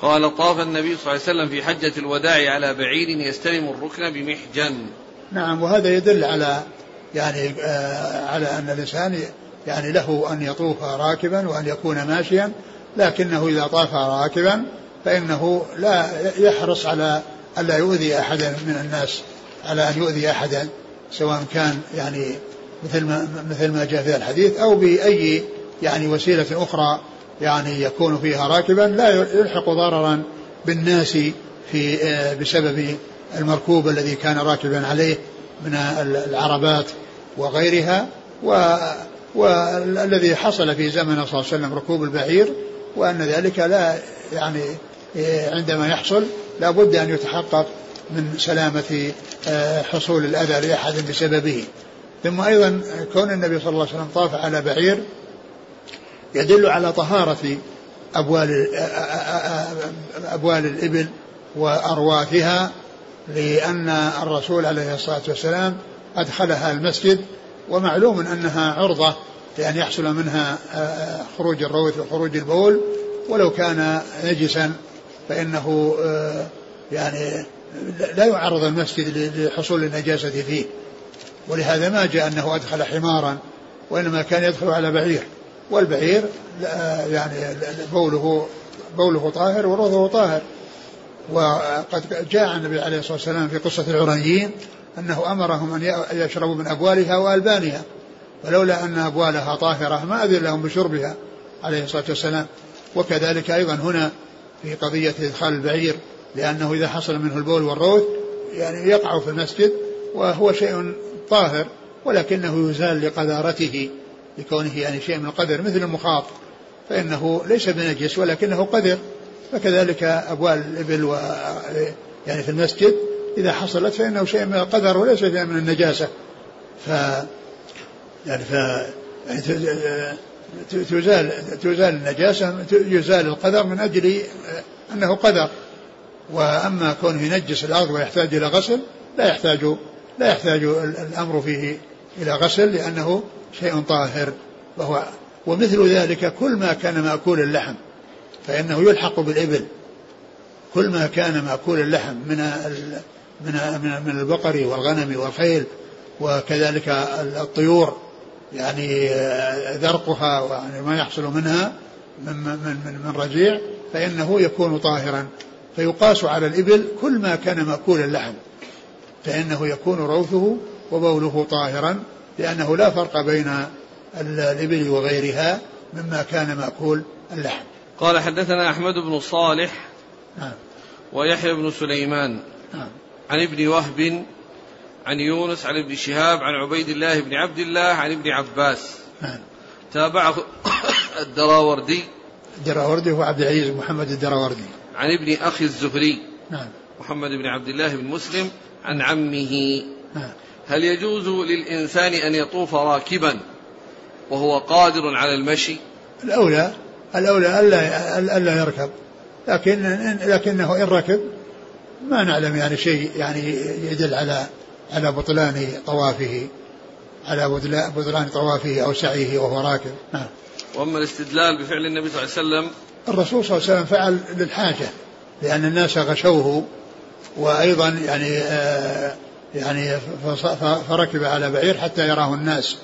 قال طاف النبي صلى الله عليه وسلم في حجة الوداع على بعير يستلم الركن بمحجن. نعم وهذا يدل على يعني آه على أن الإنسان يعني له أن يطوف راكبا وأن يكون ماشيا لكنه إذا طاف راكبا فإنه لا يحرص على ألا يؤذي أحدا من الناس على أن يؤذي أحدا سواء كان يعني مثل ما مثل ما جاء في الحديث أو بأي يعني وسيلة أخرى يعني يكون فيها راكبا لا يلحق ضررا بالناس في آه، بسبب المركوب الذي كان راكبا عليه من العربات وغيرها. و والذي حصل في زمن صلى الله عليه وسلم ركوب البعير وأن ذلك لا يعني عندما يحصل لا بد أن يتحقق من سلامة آه، حصول الأذى لأحد بسببه. ثم أيضا كون النبي صلى الله عليه وسلم طاف على بعير يدل على طهارة أبوال آه، آه، أبوال الإبل وأرواثها لأن الرسول عليه الصلاة والسلام أدخلها المسجد ومعلوم أنها عرضة لأن يحصل منها آه، خروج الروث وخروج البول. ولو كان نجسا فإنه آه، يعني لا يعرض المسجد لحصول النجاسة فيه. ولهذا ما جاء أنه أدخل حمارا وإنما كان يدخل على بعير. والبعير آه، يعني بوله بوله طاهر وروثه طاهر. وقد جاء النبي عليه الصلاة والسلام في قصة العرنيين أنه أمرهم أن يشربوا من أبوالها وألبانها ولولا أن أبوالها طاهرة ما أذن لهم بشربها عليه الصلاة والسلام. وكذلك أيضا هنا في قضية إدخال البعير لأنه إذا حصل منه البول والروث يعني يقع في المسجد وهو شيء طاهر ولكنه يزال لقذارته لكونه يعني شيء من القدر مثل المخاط. فإنه ليس بنجس ولكنه قدر فكذلك أبوال الإبل و يعني في المسجد إذا حصلت فإنه شيء من القدر وليس شيء من النجاسة. ف يعني ف تزال تزال النجاسة يزال القدر من أجل أنه قدر. وأما كونه ينجس الأرض ويحتاج إلى غسل لا يحتاج لا يحتاج الأمر فيه إلى غسل لأنه شيء طاهر. وهو ومثل ذلك كل ما كان مأكول اللحم فإنه يلحق بالإبل. كل ما كان مأكول اللحم من من من, من البقر والغنم والخيل وكذلك الطيور يعني ذرقها ويعني ما يحصل منها من من من, من رجيع فإنه يكون طاهرا. فيقاس على الإبل كل ما كان مأكول اللحم فإنه يكون روثه وبوله طاهرا لأنه لا فرق بين الإبل وغيرها مما كان مأكول اللحم. قال حدثنا أحمد بن صالح نعم. ويحيى بن سليمان. عن ابن وهب عن يونس عن ابن شهاب عن عبيد الله بن عبد الله عن ابن عباس. نعم. تابعه الدراوردي. الدراوردي هو عبد العزيز محمد الدراوردي. عن ابن أخي الزهري. نعم. محمد بن عبد الله بن مسلم عن عمه. نعم. هل يجوز للإنسان أن يطوف راكبا وهو قادر على المشي؟ الأولى الأولى ألا ألا يركب. لكن لكنه إن ركب ما نعلم يعني شيء يعني يدل على على بطلان طوافه على بطلان طوافه أو سعيه وهو راكب. نعم. وأما الاستدلال بفعل النبي صلى الله عليه وسلم الرسول صلى الله عليه وسلم فعل للحاجة لأن الناس غشوه وأيضا يعني آه يعني فركب على بعير حتى يراه الناس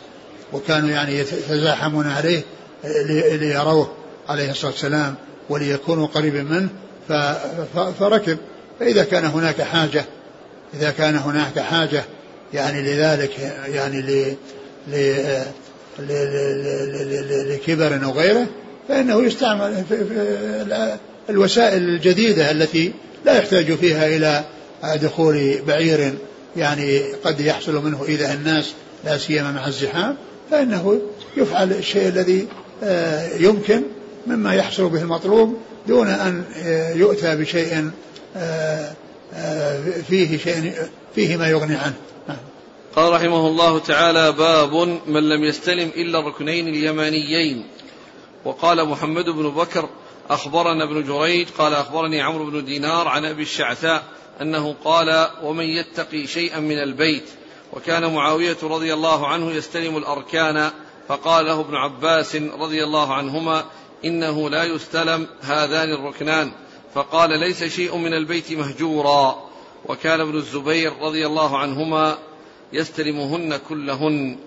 وكانوا يعني يتزاحمون عليه ليروه عليه الصلاة والسلام وليكونوا قريبا منه فركب. فإذا كان هناك حاجة إذا كان هناك حاجة يعني لذلك يعني ل لكبر أو غيره فإنه يستعمل في الوسائل الجديدة التي لا يحتاج فيها إلى دخول بعير يعني قد يحصل منه إيذاء الناس لا سيما مع الزحام فإنه يفعل الشيء الذي آه، يمكن مما يحصل به المطلوب دون أن آه، يؤتى بشيء فيه شيء فيه ما يغني عنه. قال رحمه الله تعالى باب من لم يستلم إلا الركنين اليمانيين. وقال محمد بن بكر أخبرنا ابن جريج قال أخبرني عمرو بن دينار عن أبي الشعثاء أنه قال ومن يتقي شيئا من البيت. وكان معاوية رضي الله عنه يستلم الأركان. فقال له ابن عباس رضي الله عنهما إنه لا يستلم هذان الركنان. فقال ليس شيء من البيت مهجورا. وكان ابن الزبير رضي الله عنهما يستلمهن كلهن.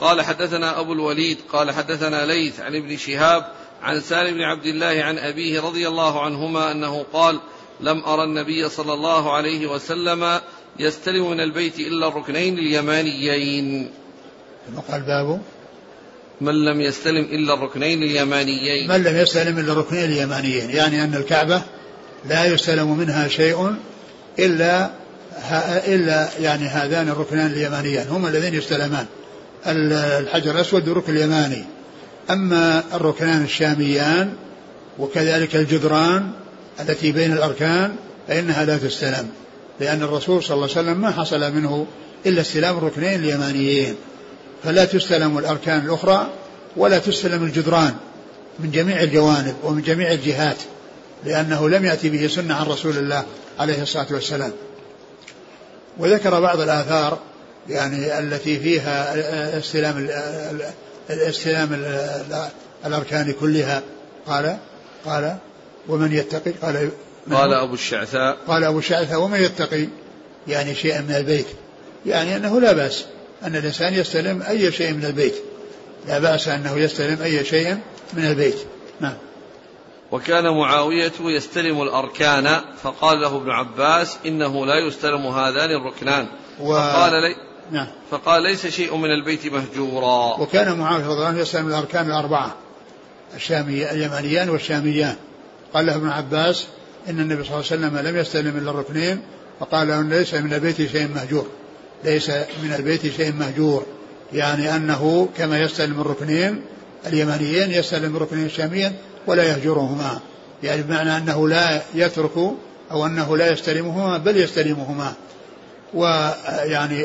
قال حدثنا أبو الوليد قال حدثنا ليث عن ابن شهاب عن سالم بن عبد الله عن أبيه رضي الله عنهما أنه قال لم أرى النبي صلى الله عليه وسلم يستلم من البيت إلا الركنين اليمانيين. ثم قال باب من لم يستلم إلا الركنين اليمانيين. من لم يستلم إلا الركنين اليمانيين. يعني أن الكعبة لا يستلم منها شيء إلا إلا يعني هذان الركنان اليمانيان. هما الذين يستلمان. الحجر الأسود والركن اليماني. أما الركنان الشاميان وكذلك الجدران التي بين الأركان فإنها لا تستلم. لأن الرسول صلى الله عليه وسلم ما حصل منه إلا استلام الركنين اليمانيين. فلا تستلم الأركان الأخرى ولا تستلم الجدران من جميع الجوانب ومن جميع الجهات لأنه لم يأتي به سنة عن رسول الله عليه الصلاة والسلام. وذكر بعض الآثار يعني التي فيها استلام استلام الأركان كلها. قال قال ومن يتقي قال قال أبو الشعثاء. قال أبو الشعثاء ومن يتقي يعني شيئا من البيت. يعني أنه لا بأس. أن الإنسان يستلم أي شيء من البيت. لا بأس أنه يستلم أي شيء من البيت. نعم. وكان معاوية يستلم الأركان فقال له ابن عباس إنه لا يستلم هذان الركنان. و... فقال لي نعم. فقال ليس شيء من البيت مهجورا. وكان معاوية رضي الله عنه يستلم الأركان الأربعة الشامي اليمانيان والشاميان. قال له ابن عباس إن النبي صلى الله عليه وسلم لم يستلم إلا الركنين فقال له ليس من البيت شيء مهجور. ليس من البيت شيء مهجور يعني أنه كما يستلم الركنين اليمانيين يستلم الركنين الشاميين ولا يهجرهما. يعني بمعنى أنه لا يترك أو أنه لا يستلمهما بل يستلمهما. ويعني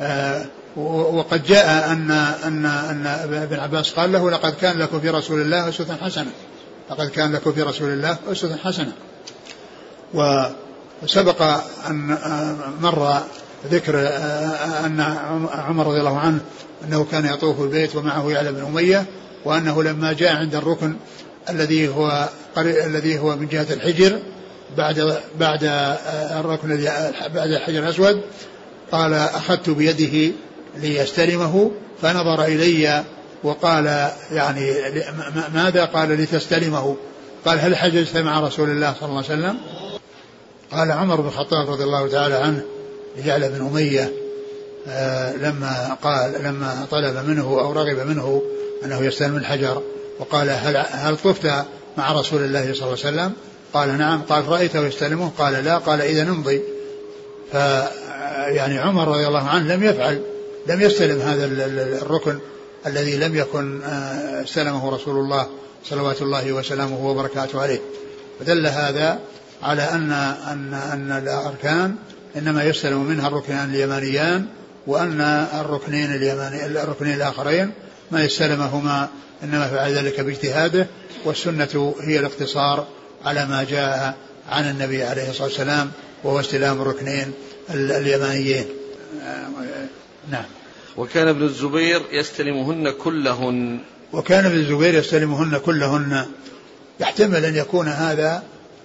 آه، وقد جاء أن أن أن ابن عباس قال له لقد كان لكم في رسول الله أسوة حسنة. لقد كان لكم في رسول الله أسوة حسنة. وسبق أن آه، مر ذكر آه، أن عمر رضي الله عنه أنه كان يطوف البيت ومعه يعلى بن أمية وأنه لما جاء عند الركن الذي هو الذي هو من جهة الحجر بعد بعد الركن بعد الحجر الأسود قال أخذت بيده ليستلمه فنظر إلي وقال يعني ماذا؟ قال لتستلمه. قال هل حججت مع رسول الله صلى الله عليه وسلم؟ قال عمر بن الخطاب رضي الله تعالى عنه لجعل بن أمية آه لما قال لما طلب منه أو رغب منه أنه يستلم الحجر وقال هل هل طفت مع رسول الله صلى الله عليه وسلم؟ قال نعم. قال رأيته يستلمه؟ قال لا. قال إذا نمضي. ف يعني عمر رضي الله عنه لم يفعل لم يستلم هذا الركن الذي لم يكن آه، استلمه رسول الله صلوات الله وسلامه وبركاته عليه. فدل هذا على أن أن أن الأركان إنما يستلم منها الركنان اليمانيان وأن الركنين اليماني الركنين الآخرين ما يستلمهما إنما فعل ذلك باجتهاده والسنة هي الاقتصار على ما جاء عن النبي عليه الصلاة والسلام وهو استلام الركنين اليمانيين. نعم. وكان ابن الزبير يستلمهن كلهن. وكان ابن الزبير يستلمهن كلهن. يحتمل أن يكون هذا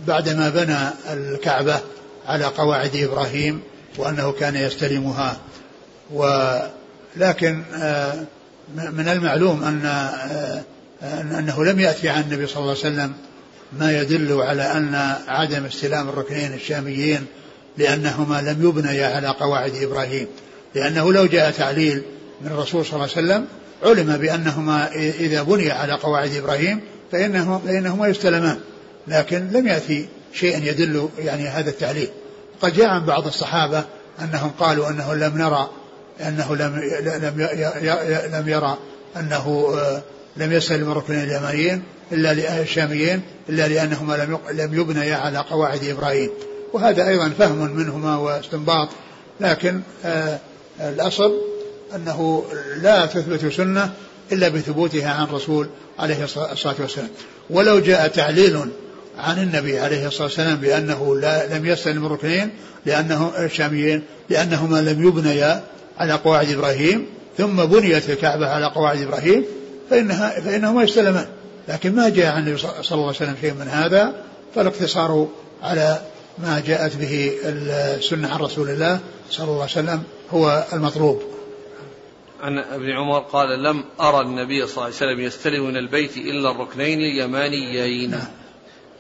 بعدما بنى الكعبة على قواعد إبراهيم وأنه كان يستلمها. ولكن آه، من المعلوم أن آه، أنه لم يأتي عن النبي صلى الله عليه وسلم ما يدل على أن عدم استلام الركنين الشاميين لأنهما لم يبنيا على قواعد إبراهيم. لأنه لو جاء تعليل من الرسول صلى الله عليه وسلم علم بأنهما إذا بني على قواعد إبراهيم فإنهما, فإنهما يستلمان. لكن لم يأتي شيء يدل يعني هذا التعليل. قد جاء عن بعض الصحابة أنهم قالوا أنه لم نرى أنه لم لم لم يرى أنه آه، لم يسلم الركنين اليمانيين إلا الشاميين إلا لأنهما لم لم يبنيا على قواعد إبراهيم. وهذا أيضا فهم منهما واستنباط لكن آه الأصل أنه لا تثبت سنة إلا بثبوتها عن رسول عليه الصلاة والسلام. ولو جاء تعليل عن النبي عليه الصلاة والسلام بأنه لا لم يستلم الركنين لأنه الشاميين لأنهما لم يبنيا على قواعد إبراهيم ثم بنيت الكعبة على قواعد إبراهيم فإنها فإنهما يستلمان. لكن ما جاء عن النبي صلى الله عليه وسلم شيء من هذا فالاقتصار على ما جاءت به السنة عن رسول الله صلى الله عليه وسلم هو المطلوب. عن ابن عمر قال لم أرى النبي صلى الله عليه وسلم يستلم من البيت إلا الركنين اليمانيين. نعم.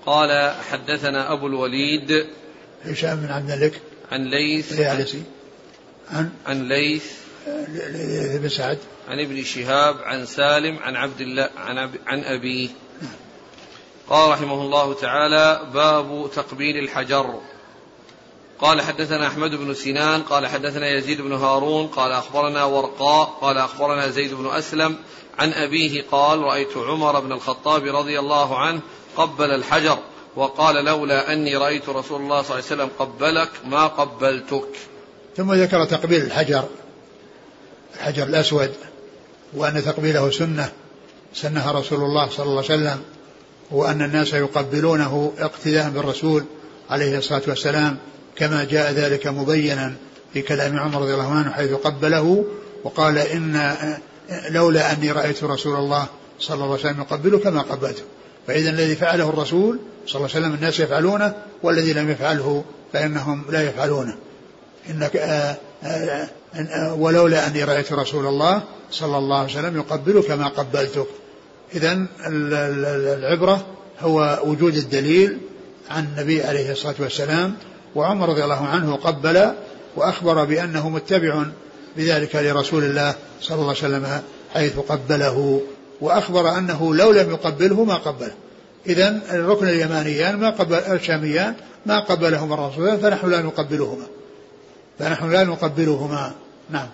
قال حدثنا أبو الوليد هشام بن عبد الملك عن ليث عن؟ عن ليث بن سعد. عن ابن شهاب عن سالم عن عبد الله عن, عن أبيه. قال رحمه الله تعالى باب تقبيل الحجر. قال حدثنا أحمد بن سنان قال حدثنا يزيد بن هارون قال أخبرنا ورقاء قال أخبرنا زيد بن أسلم عن أبيه قال رأيت عمر بن الخطاب رضي الله عنه قبل الحجر وقال لولا أني رأيت رسول الله صلى الله عليه وسلم قبلك ما قبلتك. ثم ذكر تقبيل الحجر الحجر الأسود وأن تقبيله سنة سنها رسول الله صلى الله عليه وسلم وأن الناس يقبلونه اقتداء بالرسول عليه الصلاة والسلام كما جاء ذلك مبينا في كلام عمر رضي الله عنه حيث قبله وقال إن لولا أني رأيت رسول الله صلى الله عليه وسلم يقبله كما قبلته. فإذا الذي فعله الرسول صلى الله عليه وسلم الناس يفعلونه والذي لم يفعله فإنهم لا يفعلونه. إنك آآ آآ ولولا أني رأيت رسول الله صلى الله عليه وسلم يقبل كما قبلتك. إذا العبرة هو وجود الدليل عن النبي عليه الصلاة والسلام وعمر رضي الله عنه قبل وأخبر بأنه متبع بذلك لرسول الله صلى الله عليه وسلم حيث قبله. وأخبر أنه لو لم يقبله ما قبله إذا الركن اليمانيان ما قبل الشاميان ما قبلهما الرسول فنحن لا نقبلهما فنحن لا نقبلهما نعم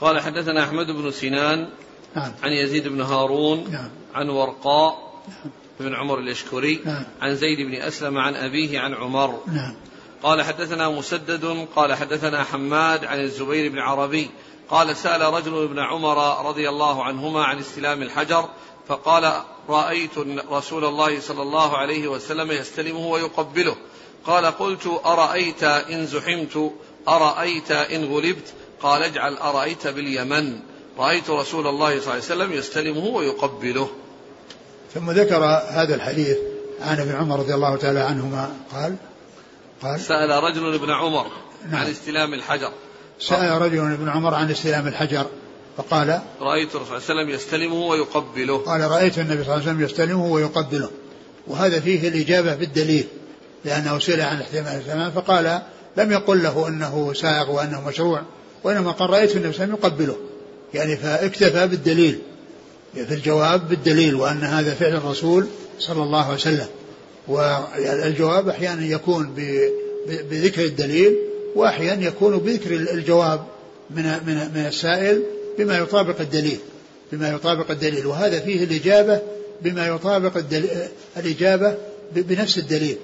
قال حدثنا أحمد بن سنان نعم. عن يزيد بن هارون نعم. عن ورقاء نعم. بن عمر اليشكري نعم. عن زيد بن أسلم عن أبيه عن عمر نعم. قال حدثنا مسدد قال حدثنا حماد عن الزبير بن عربي قال سأل رجل ابن عمر رضي الله عنهما عن استلام الحجر فقال رأيت رسول الله صلى الله عليه وسلم يستلمه ويقبله. قال قلت أرأيت إن زحمت؟ أرأيت إن غلبت؟ قال اجعل أرأيت باليمن. رأيت رسول الله صلى الله عليه وسلم يستلمه ويقبله. ثم ذكر هذا الحديث عن ابن عمر رضي الله تعالى عنهما قال قال سأل رجل ابن عمر نعم. عن استلام الحجر. سأل رجل ابن عمر عن استلام الحجر فقال رأيت الرسول صلى الله عليه وسلم يستلمه ويقبله. قال رأيت النبي صلى الله عليه وسلم يستلمه ويقبله. وهذا فيه الإجابة بالدليل لأنه سئل عن احتمال الزمان فقال لم يقل له أنه سائغ وأنه مشروع وإنما قال رأيت النبي صلى الله عليه وسلم يقبله. يعني فاكتفى بالدليل في الجواب بالدليل وأن هذا فعل الرسول صلى الله عليه وسلم. والجواب أحيانا يكون بذكر الدليل وأحيانا يكون بذكر الجواب من من من السائل بما يطابق الدليل بما يطابق الدليل. وهذا فيه الإجابة بما يطابق الدليل الإجابة بنفس الدليل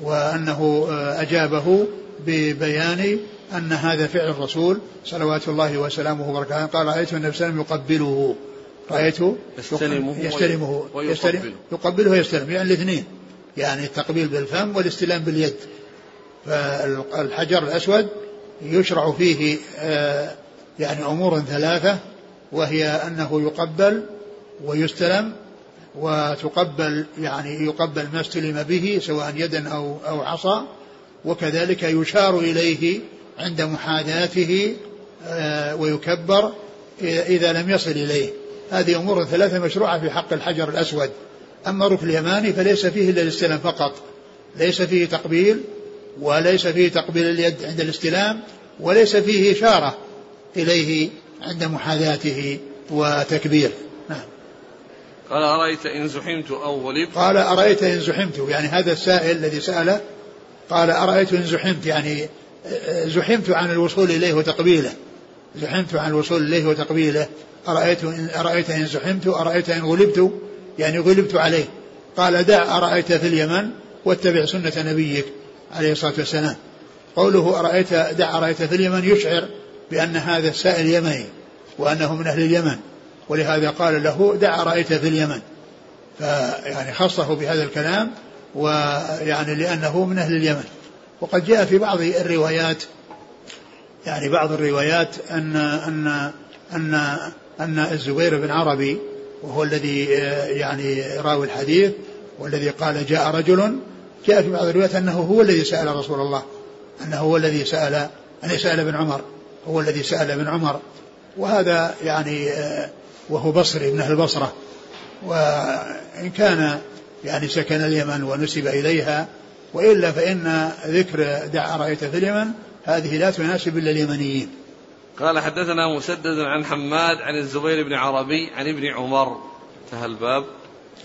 وأنه أجابه ببيان أن هذا فعل الرسول صلوات الله وسلامه وبركاته. قال رأيت النبي صلى الله عليه وسلم يقبله رأيته يستلمه, يستلمه ويستلم يقبله ويستلم يعني الاثنين يعني التقبيل بالفم والاستلام باليد. فالحجر الأسود يشرع فيه آه، يعني أمور ثلاثة وهي أنه يقبل ويستلم وتقبل يعني يقبل ما استلم به سواء يدا أو أو عصا وكذلك يشار إليه عند محاذاته آه، ويكبر إذا لم يصل إليه. هذه أمور ثلاثة مشروعة في حق الحجر الأسود. أما الركن اليماني فليس فيه إلا الاستلام فقط ليس فيه تقبيل وليس فيه تقبيل اليد عند الاستلام وليس فيه إشارة إليه عند محاذاته وتكبير نعم. قال أرأيت إن زحمت أو غلبت؟ قال أرأيت إن زحمت. يعني هذا السائل الذي سأله قال أرأيت إن زحمت؟ يعني زحمت عن الوصول إليه وتقبيله. زحمت عن الوصول إليه وتقبيله. أرأيت إن أرأيت إن زحمت؟ أرأيت إن غلبت؟ يعني غلبت عليه. قال دع أرأيت في اليمن واتبع سنة نبيك. عليه الصلاة والسلام. قوله أرأيت دع أرأيت في اليمن يشعر بأن هذا السائل يمني وأنه من أهل اليمن. ولهذا قال له دع أرأيت في اليمن. فيعني خصه بهذا الكلام ويعني لأنه من أهل اليمن. وقد جاء في بعض الروايات يعني بعض الروايات أن أن أن أن الزبير بن عربي وهو الذي يعني راوي الحديث والذي قال جاء رجل جاء في بعض الروايات أنه هو الذي سأل رسول الله أنه هو الذي سأل أن سأل ابن عمر هو الذي سأل ابن عمر. وهذا يعني وهو بصري من أهل البصرة. وإن كان يعني سكن اليمن ونسب إليها وإلا فإن ذكر دع رأيت في اليمن هذه لا تناسب إلا اليمنيين. قال حدثنا مسدد عن حماد عن الزبير بن عربي عن ابن عمر. انتهى الباب.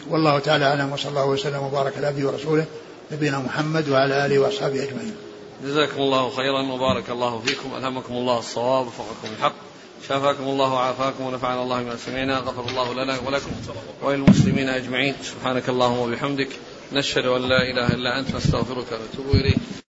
والله تعالى أعلم وصلى الله وسلم وبارك على عبده ورسوله. نبينا محمد وعلى آله وأصحابه أجمعين. جزاكم الله خيرا وبارك الله فيكم. ألهمكم الله الصواب وفقكم الحق. شافاكم الله وعافاكم ونفعنا الله بما سمعنا. غفر الله لنا ولكم وللمسلمين أجمعين. سبحانك اللهم وبحمدك. نشهد أن لا إله إلا أنت نستغفرك ونتوب إليك.